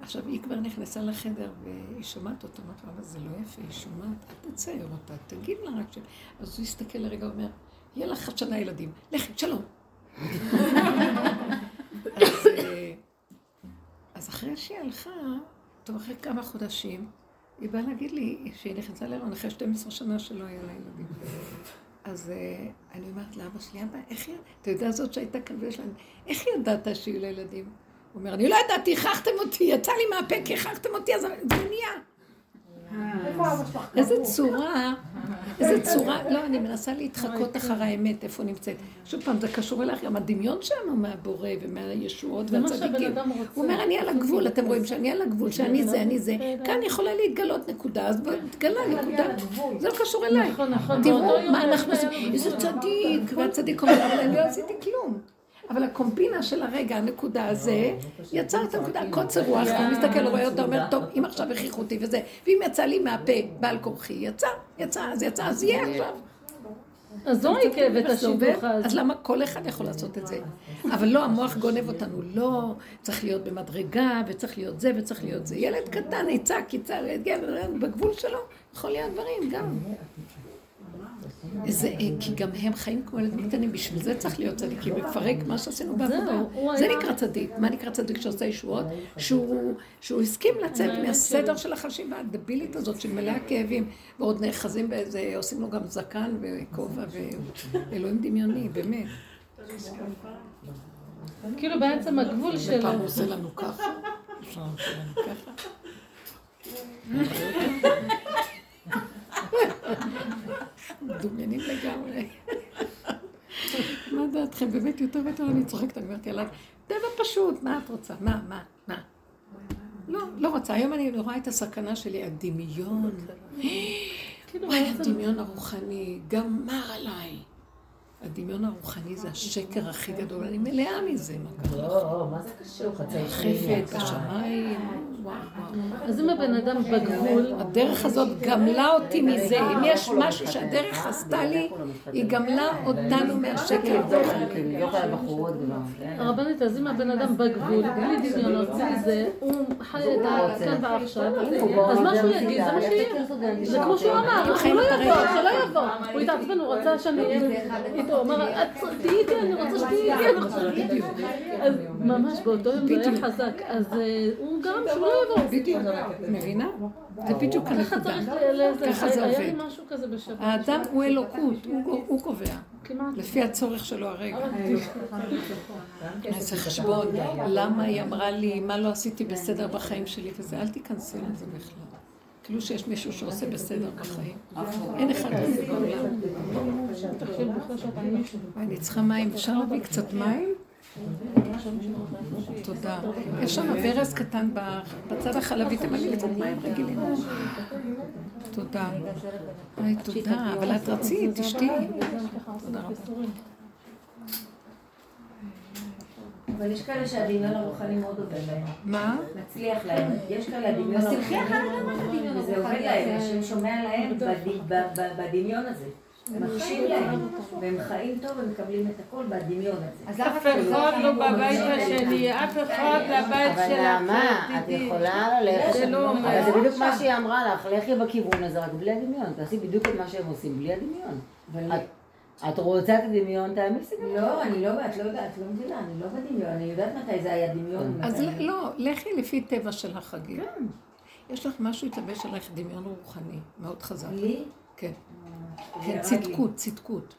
Speaker 1: עכשיו, היא כבר נכנסה לחדר והיא שומעת אותו, אמרתי לו, אבל זה לא יפה, היא שומעת, אל תצייר אותה, תגיד לה רק ש... אז הוא הסתכל לרגע ואומר, יהיה לך שנה ילדים, לכי, שלום. אז, אה, אז אחרי שהיא הלכה, טוב, אחרי כמה חודשים, היא באה להגיד לי שהיא נכנסה להיריון אחרי 12 שנה שלא היה לה ילדים. אז אה, אני אומרת לאבא שלי, אבא, איך היא, אתה יודע זאת שהייתה כאן ויש להם, איך ידעת שיהיו לה ילדים? הוא אומר, אני לא ידעתי, הכרחתם אותי, יצא לי מהפה כי הכרחתם אותי, אז זה נהיה. איזה צורה, איזה צורה, לא, אני מנסה להתחקות אחר האמת, איפה נמצאת. שוב פעם, זה קשור אלייך, גם הדמיון שלנו מהבורא ומהישועות והצדיקים. הוא אומר, אני על הגבול, אתם רואים שאני על הגבול, שאני זה, אני זה. כאן יכולה להתגלות נקודה, אז בוא, תגלה נקודה. זה לא קשור אליי. תראו מה אנחנו עושים, איזה. צדיק, והצדיק אומר, אבל אני לא עשיתי כלום. אבל הקומבינה של הרגע, הנקודה הזה, יצר את הנקודה, קוצר רוח, הוא מסתכל, רואה אותה, אומר, טוב, אם עכשיו הכריחו אותי וזה, ואם יצא לי מהפה בעל כורחי, יצא, יצא, אז יצא, אז יהיה עכשיו.
Speaker 4: אז לא עיכב את
Speaker 1: אז?
Speaker 4: השידוך
Speaker 1: אז
Speaker 4: הזה.
Speaker 1: למה כל אחד יכול לעשות את זה? אבל לא, המוח גונב אותנו, לא, צריך להיות במדרגה, וצריך להיות זה, וצריך להיות זה. ילד קטן יצעק, יצעק, בגבול שלו, יכול להיות דברים גם. זה, אה, כי גם הם חיים כמו ילדים קטנים, בשביל זה צריך להיות צדיקים, לפרק מה שעשינו בעבודה. זה נקרא צדיק. מה נקרא צדיק שעושה ישועות? שהוא הסכים לצאת מהסדר. של החשיבה הדבילית הזאת, של מלאה כאבים, ועוד נאחזים באיזה, עושים לו גם זקן וכובע ואלוהים דמיוני, באמת.
Speaker 4: כאילו בעצם הגבול שלו.
Speaker 1: פעם הוא עושה לנו ככה, פעם הוא עושה לנו ככה. מדומיינים לגמרי. דעתכם? באמת יותר ויותר אני צוחקת, אני אומרת עליו, טבע פשוט, מה את רוצה? מה, מה, מה? לא, לא רוצה. היום אני רואה את הסכנה שלי, הדמיון.
Speaker 4: כאילו
Speaker 1: וואי. הדמיון הרוחני גמר עליי. הדמיון הרוחני זה השקר הכי גדול, אני מלאה מזה, מה קרה?
Speaker 5: לא, מה זה קשור? חצי
Speaker 1: חפת בשמיים.
Speaker 4: אז אם הבן אדם בגבול,
Speaker 1: הדרך הזאת גמלה אותי מזה. אם יש משהו שהדרך עשתה לי, היא גמלה אותנו
Speaker 2: כבר.
Speaker 4: הרבנית, אז אם הבן אדם בגבול, בלי דמיונות, בלי זה, הוא חי את הכאן ועכשיו, אז מה שהוא יגיד, זה מה שיהיה. זה כמו שהוא אמר, הוא לא יבוא, שלא יבוא. הוא התעצבן, הוא רצה שאני אהיה איתו, הוא אמר, "את תהיי איתי, אני רוצה שתהיי איתי, ממש באותו יום זה היה חזק, אז אה, הוא גרם שהוא לא יבוא.
Speaker 1: בדיוק, מבינה? זה בדיוק
Speaker 4: ככה
Speaker 1: הנקודה.
Speaker 4: צריך לזה,
Speaker 1: ככה זה
Speaker 4: היה לי
Speaker 1: עובד.
Speaker 4: משהו כזה בשבת.
Speaker 1: האדם הוא אלוקות, הוא- הוא קובע. לפי הצורך שלו הרגע. איזה חשבון, למה היא אמרה לי, מה לא עשיתי בסדר בחיים שלי וזה, אל תיכנסי לזה בכלל. כאילו שיש מישהו שעושה בסדר בחיים. אין אחד כזה בעולם. אני צריכה מים, אפשר להביא קצת מים? תודה. יש שם ברז קטן בצד החלבי, תמלאי קצת מים רגילים. תודה. היי, תודה, אבל את רצית, תשתי. תודה רבה.
Speaker 6: אבל יש כאלה שהדמיון הרוחני מאוד עובד להם.
Speaker 1: מה?
Speaker 6: מצליח להם. יש כאלה הדמיון הרוחני. וזה עובד להם, השם שומע להם בדמיון הזה. להם, והם חיים טוב ומקבלים את הכל בדמיון הזה.
Speaker 10: אף אחד לא בבית השני, אף אחד לבית
Speaker 2: אבל
Speaker 10: שלך.
Speaker 2: נעמה, את. יכולה ללכת,
Speaker 10: זה לא אומר.
Speaker 2: אבל זה בדיוק מה שהיא אמרה לך, לכי בכיוון הזה רק בלי הדמיון, תעשי בדיוק את מה שהם עושים, בלי הדמיון. את- רוצה את הדמיון, תעמיסי גם.
Speaker 6: לא, אני לא, את לא יודעת, לא מבינה, אני לא בדמיון, אני יודעת מתי זה היה דמיון.
Speaker 1: אז
Speaker 6: ומתי-
Speaker 1: ל- לא, לכי לפי טבע של החגים. יש לך משהו התלבש עלייך דמיון רוחני, מאוד חזק.
Speaker 6: לי?
Speaker 1: כן.
Speaker 6: זה
Speaker 1: כן, צדקות, צדקות.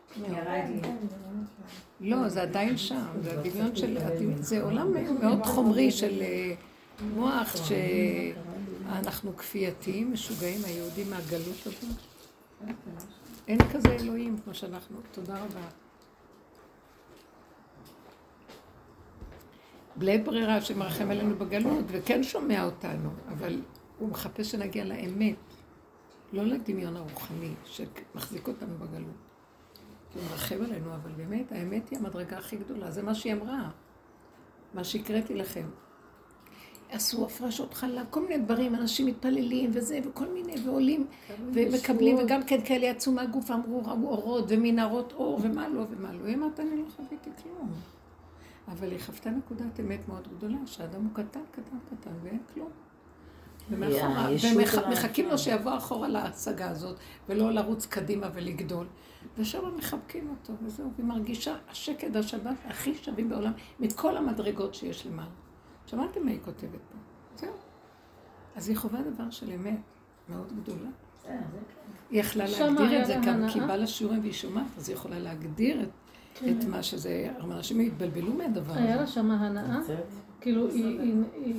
Speaker 1: לא, זה עדיין שם, זה הדמיון של, זה עולם מאוד חומרי של אה, מוח שאנחנו כפייתיים, משוגעים, היהודים מהגלות הזאת. אין כזה אלוהים כמו שאנחנו, תודה רבה. בלית ברירה שמרחם עלינו בגלות, וכן שומע אותנו, אבל הוא מחפש שנגיע לאמת, לא לדמיון הרוחני שמחזיק אותנו בגלות. הוא מרחם עלינו, אבל באמת, האמת היא המדרגה הכי גדולה, זה מה שהיא אמרה, מה שהקראתי לכם. עשו הפרשות חלב, כל מיני דברים, אנשים מתפללים וזה, וכל מיני, ועולים, ומקבלים, וגם כן כאלה יצאו מהגוף, אמרו, ראו אורות ומנהרות אור, ומה לא ומה לא. היא אמרת, אני לא חוויתי כלום. אבל היא חוותה נקודת אמת מאוד גדולה, שהאדם הוא קטן, קטן, קטן, ואין כלום. ומחכים לו שיבוא אחורה להשגה הזאת, ולא לרוץ קדימה ולגדול. ושם מחבקים אותו, וזהו, והיא מרגישה השקט, השבת הכי שווים בעולם, מכל המדרגות שיש למעלה. שמעתם מה היא כותבת פה? זהו. אז היא חווה דבר של אמת מאוד גדולה. היא יכלה להגדיר
Speaker 4: היה
Speaker 1: את זה גם. כי בא לשיעורים והיא שומעת, אז היא יכולה להגדיר את, את מה שזה, אנשים התבלבלו מהדבר
Speaker 4: היה
Speaker 1: הזה.
Speaker 4: לה שם הנאה, כאילו היא-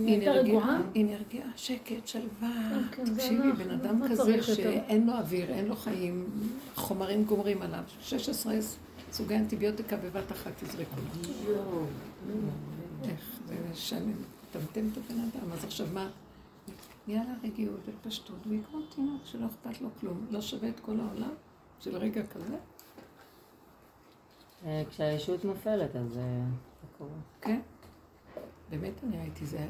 Speaker 4: הייתה רגועה.
Speaker 1: היא נרגעה, שקט, שלווה.
Speaker 4: כן, זה
Speaker 1: תקשיבי, בן אדם כזה. שאין לו אוויר, אין לו חיים, חומרים גומרים עליו, 16 סוגי אנטיביוטיקה בבת אחת תזרקו. איך, זה משנה, מטמטם את הבן אדם, אז עכשיו מה? נהיה לה רגיעות ופשטות, והיא כמו תינוק שלא אכפת לו כלום, לא שווה את כל העולם של רגע כזה,
Speaker 2: אה, כשהישות נופלת, אז אה, זה קורה.
Speaker 1: כן? באמת אני ראיתי, זה היה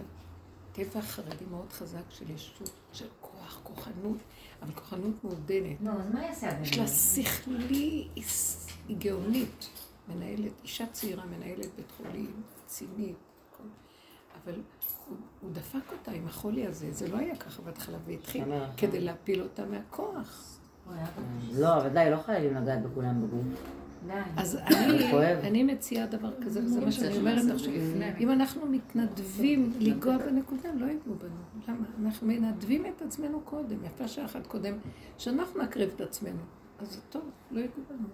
Speaker 1: טבע חרדי מאוד חזק של ישות, של כוח, כוחנות, אבל כוחנות מעודנת.
Speaker 6: נו, אז מה יעשה הבן
Speaker 1: יש לה? שכלי, היא גאונית, מנהלת, אישה צעירה, מנהלת בית חולים, רצינית, הכל. אבל הוא, הוא דפק אותה עם החולי הזה, זה לא היה ככה בהתחלה, והתחיל
Speaker 2: שומר.
Speaker 1: כדי להפיל אותה מהכוח.
Speaker 2: לא, אבל די, לא חייבים לגעת בכולם בגוף.
Speaker 1: אז אני, מציעה דבר כזה, וזה מה שאני אומרת עכשיו. אם אנחנו מתנדבים לנגוע בנקודה, לא יגעו בנו. למה? אנחנו מנדבים את עצמנו קודם, יפה שעה אחת קודם, שאנחנו נקריב את עצמנו. אז זה טוב, לא יגעו בנו.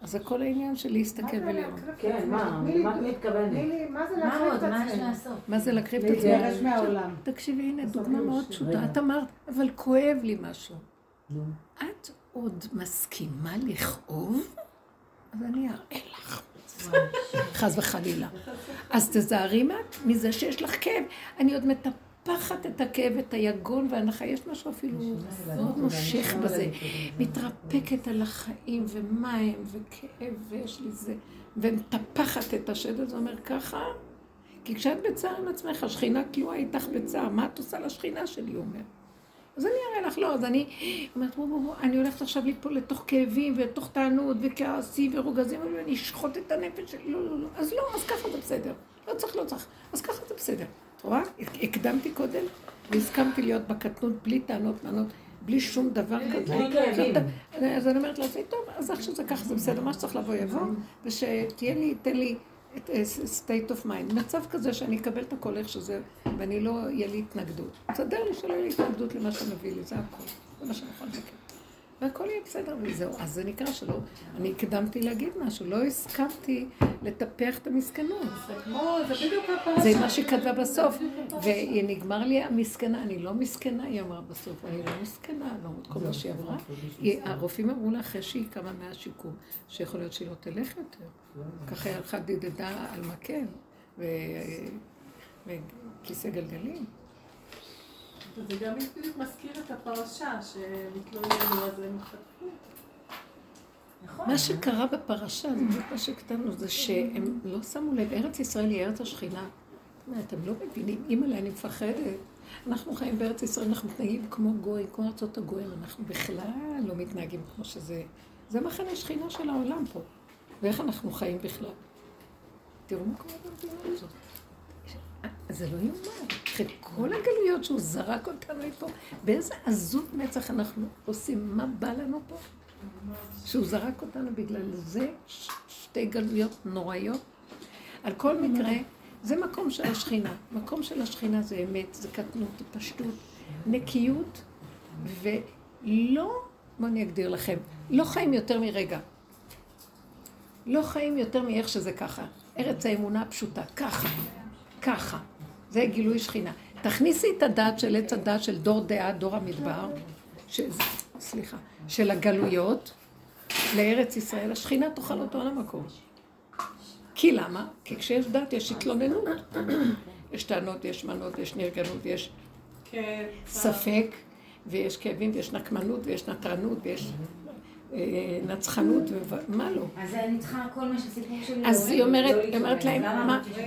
Speaker 1: אז הכל העניין של להסתכל ולראות.
Speaker 5: כן, מה? מה את מתכוונת?
Speaker 7: מה זה
Speaker 6: מה
Speaker 7: להקריב? את עצמנו?
Speaker 1: מה זה להקריב את
Speaker 7: להתגרש
Speaker 1: עצמנו?
Speaker 7: מהעולם.
Speaker 1: תקשיבי, הנה דוגמה מאוד פשוטה. את אמרת, אבל כואב לי משהו. את עוד מסכימה לכאוב? אז אני אראה לך. חס וחלילה. אז תזהרי מזה שיש לך כאב. אני עוד מטפחת את הכאב, את היגון והנחה, יש משהו אפילו מאוד מושך בזה. מתרפקת על החיים ומים וכאב ויש לי זה, ומטפחת את השד הזה, אומר ככה, כי כשאת בצער עם עצמך, השכינה כלואה איתך בצער, מה את עושה לשכינה שלי, אומר. אז אני אראה לך, לא, אז אני אומרת, בוא, בוא, בוא, אני הולכת עכשיו ליפול לתוך כאבים ולתוך טענות וכעסים ורוגזים, ואני אשחוט את הנפש שלי, לא, לא, לא, אז לא, אז ככה זה בסדר. לא צריך, לא צריך, אז ככה זה בסדר. את רואה? הקדמתי קודם והסכמתי להיות בקטנות בלי טענות, מענות, בלי שום דבר כזה. אז אני אומרת לעצמי, טוב, אז איך שזה ככה זה בסדר, מה שצריך לבוא יבוא, ושתהיה לי, תן לי state of mind, מצב כזה שאני אקבל את הכל איך שזה, ואני לא, יהיה לי התנגדות. תסדר לי שלא יהיה לי התנגדות למה שאתה מביא לי, זה הכל. זה מה שאני יכולה לבקר. והכל יהיה בסדר וזהו. אז זה נקרא שלא, אני הקדמתי להגיד משהו, לא הסכמתי לטפח את המסכנות.
Speaker 7: זה בדיוק הפרשה.
Speaker 1: זה מה שהיא כתבה בסוף. ונגמר לי המסכנה, אני לא מסכנה, היא אמרה בסוף, אני לא מסכנה, לא כל מה שהיא עברה. הרופאים אמרו לה אחרי שהיא קמה מהשיקום, שיכול להיות שהיא לא תלך יותר. ככה היא הלכה דידדה על מקל, וכיסא גלגלים.
Speaker 10: זה גם בדיוק מזכיר את הפרשה, שהם התלוננו, אז הם חטפו.
Speaker 1: מה שקרה בפרשה, זה בדיוק מה שכתבנו, זה שהם לא שמו לב, ארץ ישראל היא ארץ השכינה. אתם לא מבינים, אימא'לה, אני מפחדת. אנחנו חיים בארץ ישראל, אנחנו מתנהגים כמו גוי, כמו ארצות הגויים, אנחנו בכלל לא מתנהגים כמו שזה. זה מחנה שכינה של העולם פה. ואיך אנחנו חיים בכלל. תראו מה קורה במדינה הזאת. זה לא יאומן. אחרי כל הגלויות שהוא זרק אותנו לפה, באיזה עזות מצח אנחנו עושים, מה בא לנו פה? שהוא זרק אותנו בגלל זה, שתי גלויות נוראיות. על כל מקרה, זה מקום של השכינה. מקום של השכינה זה אמת, זה קטנות, זה פשטות, נקיות, ולא, בואו אני אגדיר לכם, לא חיים יותר מרגע. לא חיים יותר מאיך שזה ככה. ארץ האמונה הפשוטה, ככה, ככה. זה גילוי שכינה. תכניסי את הדעת של עץ הדעת של דור דעה, דור המדבר, ש... סליחה, של הגלויות, לארץ ישראל, השכינה תאכל אותו על המקום. כי למה? כי כשיש דת יש התלוננות. יש טענות, יש מנות, יש נרגנות, יש ספק, ויש כאבים, ויש נקמנות, ויש נטרנות, ויש נצחנות, ומה לא.
Speaker 6: אז אני צריכה כל מה שהסיפור שלי...
Speaker 1: אז היא אומרת, היא אומרת להם,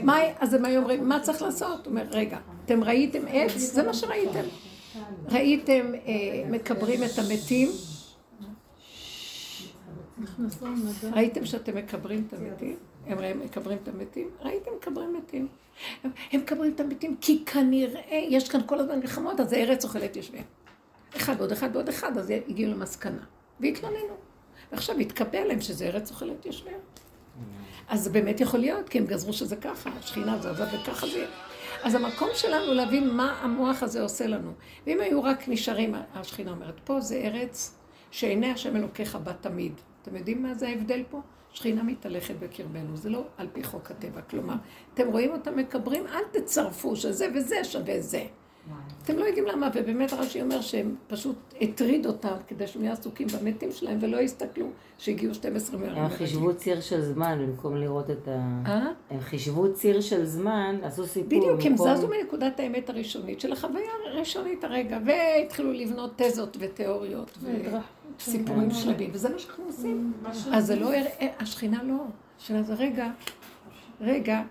Speaker 1: מה, אז הם היו אומרים, מה צריך לעשות? הוא אומר, רגע, אתם ראיתם עץ? זה מה שראיתם. ראיתם אה, מקברים את המתים? ראיתם שאתם מקברים את המתים? הם מקברים את המתים? ראיתם מקברים מתים. הם מקברים את המתים כי כנראה יש כאן כל הזמן מלחמות, אז הארץ אוכלת יושבים. אחד ועוד אחד ועוד אחד, אז הגיעו למסקנה. והתלוננו. ועכשיו התקבע להם שזה ארץ אוכלת יושבים. אז זה באמת יכול להיות, כי הם גזרו שזה ככה, השכינה זזה וככה זה. אז המקום שלנו להבין מה המוח הזה עושה לנו. ואם היו רק נשארים, השכינה אומרת, פה זה ארץ שעיני השם אלוקיך בה תמיד. אתם יודעים מה זה ההבדל פה? שכינה מתהלכת בקרבנו, זה לא על פי חוק הטבע. כלומר, אתם רואים אותם מקברים, אל תצרפו שזה וזה שווה זה. אתם לא יודעים למה, ובאמת רש"י אומר שהם פשוט הטריד אותם כדי שהם יהיו עסוקים במתים שלהם ולא יסתכלו שהגיעו 12 מרגלים.
Speaker 2: הם חישבו ציר של זמן במקום לראות את ה...
Speaker 1: אה?
Speaker 2: הם חישבו ציר של זמן, עשו סיפור
Speaker 1: בדיוק, הם זזו מנקודת האמת הראשונית של החוויה הראשונית הרגע, והתחילו לבנות תזות ותיאוריות וסיפורים שלמים, וזה מה שאנחנו עושים. אז זה לא, השכינה לא, השכינה זה רגע, רגע,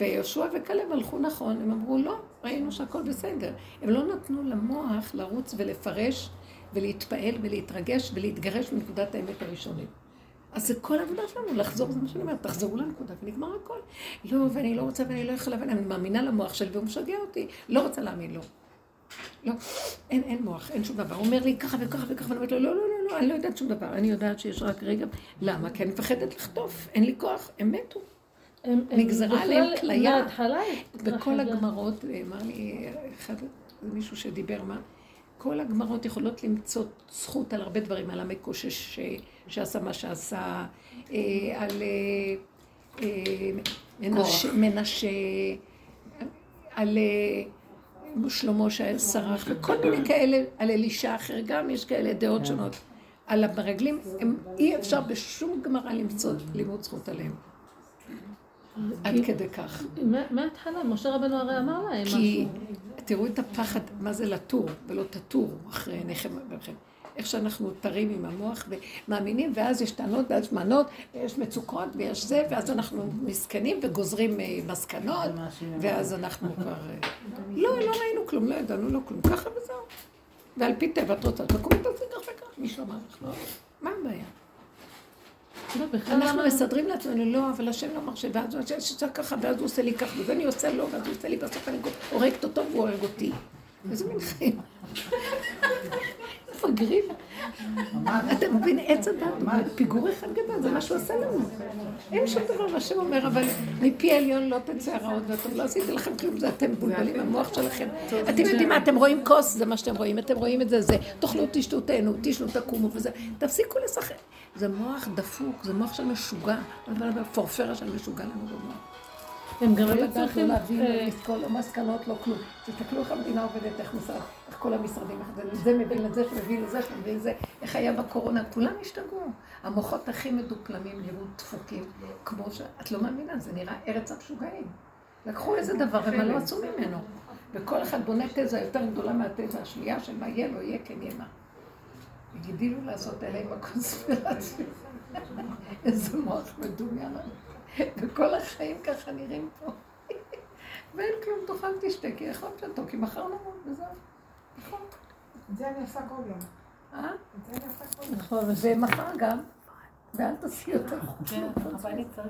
Speaker 1: ויהושע וכלב הלכו נכון, הם אמרו לא. ראינו שהכל בסדר. הם לא נתנו למוח לרוץ ולפרש ולהתפעל ולהתרגש ולהתגרש מנקודת האמת הראשונית. אז זה כל העבודה שלנו, לחזור, זה מה שאני אומרת, תחזרו לנקודה ונגמר הכל. לא, ואני לא רוצה ואני לא יכולה, ואני מאמינה למוח שלי והוא משגע אותי, לא רוצה להאמין לו. לא, אין, אין מוח, אין שום דבר. הוא אומר לי ככה וככה וככה, ואני אומרת לו, לא, לא, לא, לא, אני לא יודעת שום דבר. אני יודעת שיש רק רגע. למה? כי אני מפחדת לחטוף, אין לי כוח, הם מתו. נגזרה עליהם כליה. בכל הגמרות, אמר לי אחד, מישהו שדיבר, מה? כל הגמרות יכולות למצוא זכות על הרבה דברים, על המקושש שעשה מה שעשה, אה, על אה, מנשה, על אה, שלמה שסרח, וכל מיני כאלה, על אלישע אחר, גם יש כאלה דעות שונות. על המרגלים, אי אפשר בשום גמרא למצוא לימוד זכות עליהם. עד כדי כך.
Speaker 4: מה- מההתחלה, משה רבנו הרי אמר להם
Speaker 1: כי
Speaker 4: משהו.
Speaker 1: תראו את הפחד, מה זה לטור, ולא תטורו אחרי עיניכם ובכם. איך שאנחנו טרים עם המוח ומאמינים, ואז יש טענות ואז מנות, ויש מצוקות ויש זה, ואז אנחנו מסכנים וגוזרים אה, מסקנות, ואז אנחנו כבר... אה, לא, לא ראינו כלום, לא ידענו לא כלום, ככה וזהו. ועל פי טבע את רוצה, תקומי תעשי כך וכך, מישהו אמר לך, לא, מה הבעיה?
Speaker 4: לא,
Speaker 1: אנחנו
Speaker 4: למה-
Speaker 1: מסדרים לעצמנו, לא, אבל השם לא מרשה, ואז הוא עושה ככה, ואז הוא עושה לי ככה, וזה אני עושה לו, ואז הוא עושה לי, בסוף אני הורגת אותו והוא הורג אותי. איזה מין חיים. מפגרים. אתה מבין, עץ הדת, פיגור אחד גדול, זה מה שהוא עושה לנו. אין שום דבר, והשם אומר, אבל מפי העליון לא תצא הרעות, ואתם לא עשיתי לכם כלום, זה אתם מבולבלים במוח שלכם. אתם יודעים מה, אתם רואים כוס, זה מה שאתם רואים, אתם רואים את זה, זה, תאכלו, תשתו, תהנו, תשנו, תקומו וזה, תפסיקו לשחק. זה מוח דפוק, זה מוח של משוגע, פורפרה של משוגע לנו במוח.
Speaker 4: הם גם
Speaker 1: לא
Speaker 4: היו
Speaker 1: לדעת, לא
Speaker 4: צריכים...
Speaker 1: להבין,
Speaker 4: אה,
Speaker 1: לא לא מסקנות, לא כלום. תסתכלו איך המדינה עובדת, איך איך כל המשרדים, זה, מבין לזה, שמבין לזה, שמבין לזה, איך היה בקורונה, כולם השתגעו. המוחות הכי מדופלמים נראו דפוקים, כמו. את לא מאמינה, זה נראה ארץ המשוגעים. לקחו איזה דבר ומה לא עשו ממנו. וכל אחד בונה תזה יותר גדולה מהתזה השנייה, של מה יהיה, לא יהיה, כן יהיה מה. הגדילו לעשות אלה עם הקונספירציה. איזה מוח מדומיין. וכל החיים ככה נראים פה. ואין כלום, תאכל תשתה, כי יכול להיות שאתה, כי מחר נמות, וזהו. נכון.
Speaker 3: את זה אני עושה כל יום.
Speaker 1: אה?
Speaker 3: את זה אני עושה כל יום.
Speaker 4: נכון,
Speaker 1: ומחר גם, ואל תעשי יותר.
Speaker 5: כן, אבל אני צריך